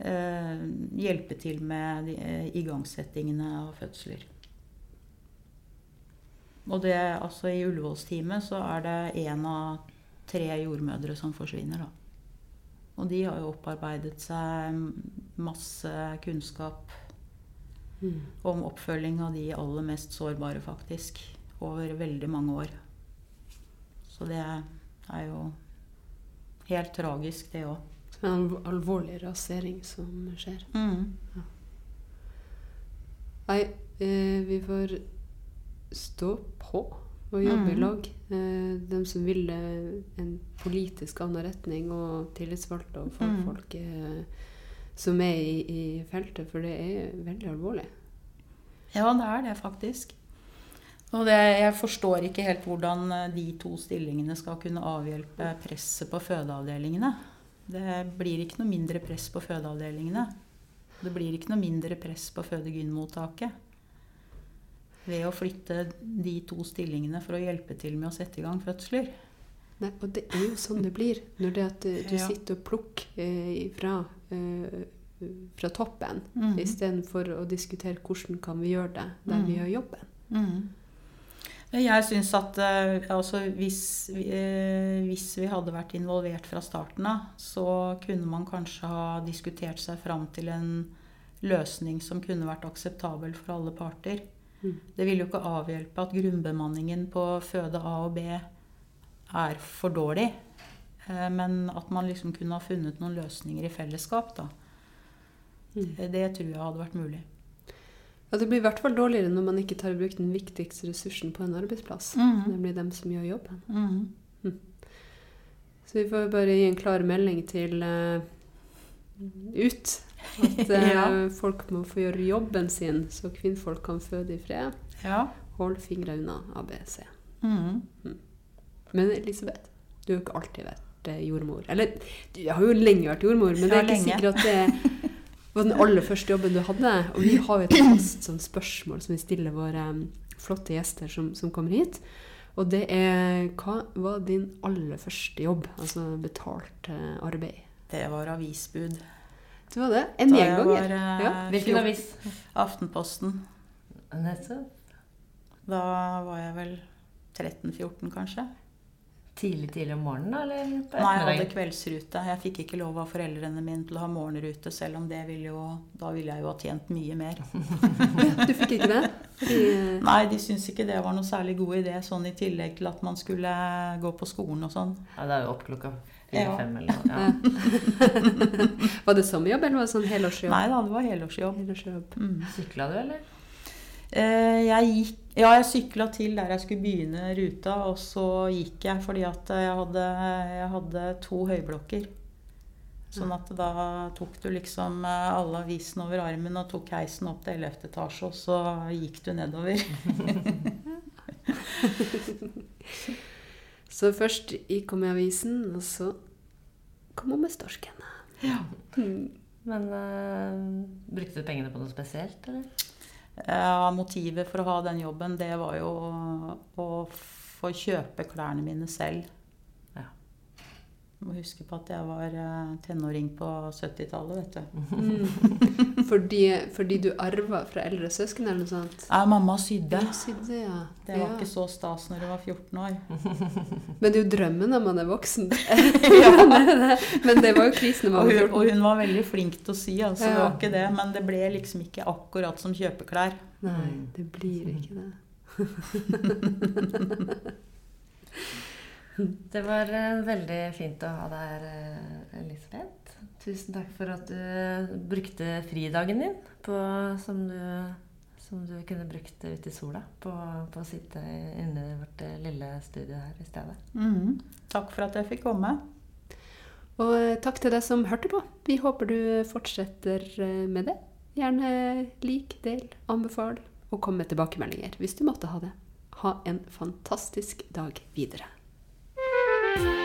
eh, hjelpe til med de, eh, igangsettingene av fødsler. Og det, altså i Ullevålsteamet så er det én av tre jordmødre som forsvinner, da. Og de har jo opparbeidet seg masse kunnskap Mm. om oppfølging av de aller mest sårbare, faktisk. Over veldig mange år. Så det er jo helt tragisk, det òg. En alvorlig rasering som skjer. Mm. Nei, eh, vi får stå på og jobbe i Mm. lag. Eh, de som vil eh, en politisk annen retning, og tillitsvalgte og fagfolk eh, som er i, i feltet, for det er veldig alvorlig. Ja, det er det faktisk. Og det, jeg forstår ikke helt hvordan eh, de to stillingene skal kunne avhjelpe presset på fødeavdelingene. Det blir ikke noe mindre press på fødeavdelingene. Det blir ikke noe mindre press på fødegynmottaket ved å flytte de to stillingene for å hjelpe til med å sette i gang fødsler. Nei, og det er jo sånn det blir når det at eh, du Ja. sitter og plukker eh, fra, eh, fra toppen, Mhm. istedenfor å diskutere hvordan kan vi gjøre det der vi Mhm. gjør jobben. Mm. Jeg syns at eh, altså, hvis, vi- hvis vi hadde vært involvert fra starten av, så kunne man kanskje ha diskutert seg fram til en løsning som kunne vært akseptabel for alle parter. Mm. Det vil jo ikke avhjelpe at grunnbemanningen på føde A og B er for dårlig. eh, Men at man liksom kunne ha funnet noen løsninger i fellesskap, da. Mm. Det tror jeg hadde vært mulig. Ja, det blir i hvert fall dårligere når man ikke tar i bruk den viktigste ressursen på en arbeidsplass, Mm. nemlig dem som gjør jobben. Mm. Så vi får bare gi en klar melding til uh, ut at eh, Ja. folk må få gjøre jobben sin, så kvinnfolk kan føde i fred. Ja. Hold fingra unna ABC. Mm. Men Elisabeth, du har jo ikke alltid vært eh, jordmor. Eller du har jo lenge vært jordmor, men det er ikke lenge. sikkert at det var den aller første jobben du hadde. Og vi har jo et fast sånn spørsmål som vi stiller våre um, flotte gjester som, som kommer hit. Og det er hva var din aller første jobb? Altså betalt eh, arbeid. Det var avisbud. Det var det? En gjenganger. eh, Ja, Hvilken avis? Aftenposten. Nettopp. Da var jeg vel 13-14, kanskje. Tidlig, tidlig om morgenen, da? Eller Nei, jeg hadde kveldsrute. Jeg fikk ikke lov av foreldrene mine til å ha morgenrute, selv om det ville jo Da ville jeg jo ha tjent mye mer. Du fikk ikke det? Fordi, eh, Nei, de syntes ikke det var noe særlig god idé, sånn i tillegg til at man skulle gå på skolen og sånn. Ja, det er jo opp klokka Ja. fire-fem eller noe. Ja. var det sommerjobb, eller var det sånn helårsjobb? Nei da, det var helårsjobb. Helårsjobb. Mm. Sykla du, eller? Eh, Jeg gikk, ja, jeg sykla til der jeg skulle begynne ruta, og så gikk jeg fordi at jeg hadde, jeg hadde to høyblokker. Sånn at da tok du liksom eh, alle avisene over armen og tok heisen opp til 11. etasje, og så gikk du nedover. Så først gikk hun med avisen, og så kom hun med storsken. Ja. Mm. Men uh, brukte du pengene på noe spesielt, eller? Ja, motivet for å ha den jobben, det var jo å få kjøpe klærne mine selv. Du må huske på at jeg var eh, tenåring på 70-tallet, vet du. Mm. Fordi, fordi du arva fra eldre søsken eller noe sånt? Ja, mamma sydde. Sydde, ja. Det var ja. ikke så stas når du var 14 år. Men det er jo drømmen når man er voksen. ja. Men det var jo krisen når man Og var hun, og hun var veldig flink til å sy, altså det var ikke det. Men det ble liksom ikke akkurat som kjøpeklær. Nei, det blir ikke det. Det var eh, veldig fint å ha deg her, eh, Elisabeth. Tusen takk for at du brukte fridagen din på, som, du, som du kunne brukt ute i sola på, på å sitte inne i vårt eh, lille studio her i stedet. Mm. Takk for at jeg fikk komme. Og eh, takk til deg som hørte på. Vi håper du fortsetter eh, med det. Gjerne lik, del, anbefal, og kom med tilbakemeldinger hvis du måtte ha det. Ha en fantastisk dag videre. Bye.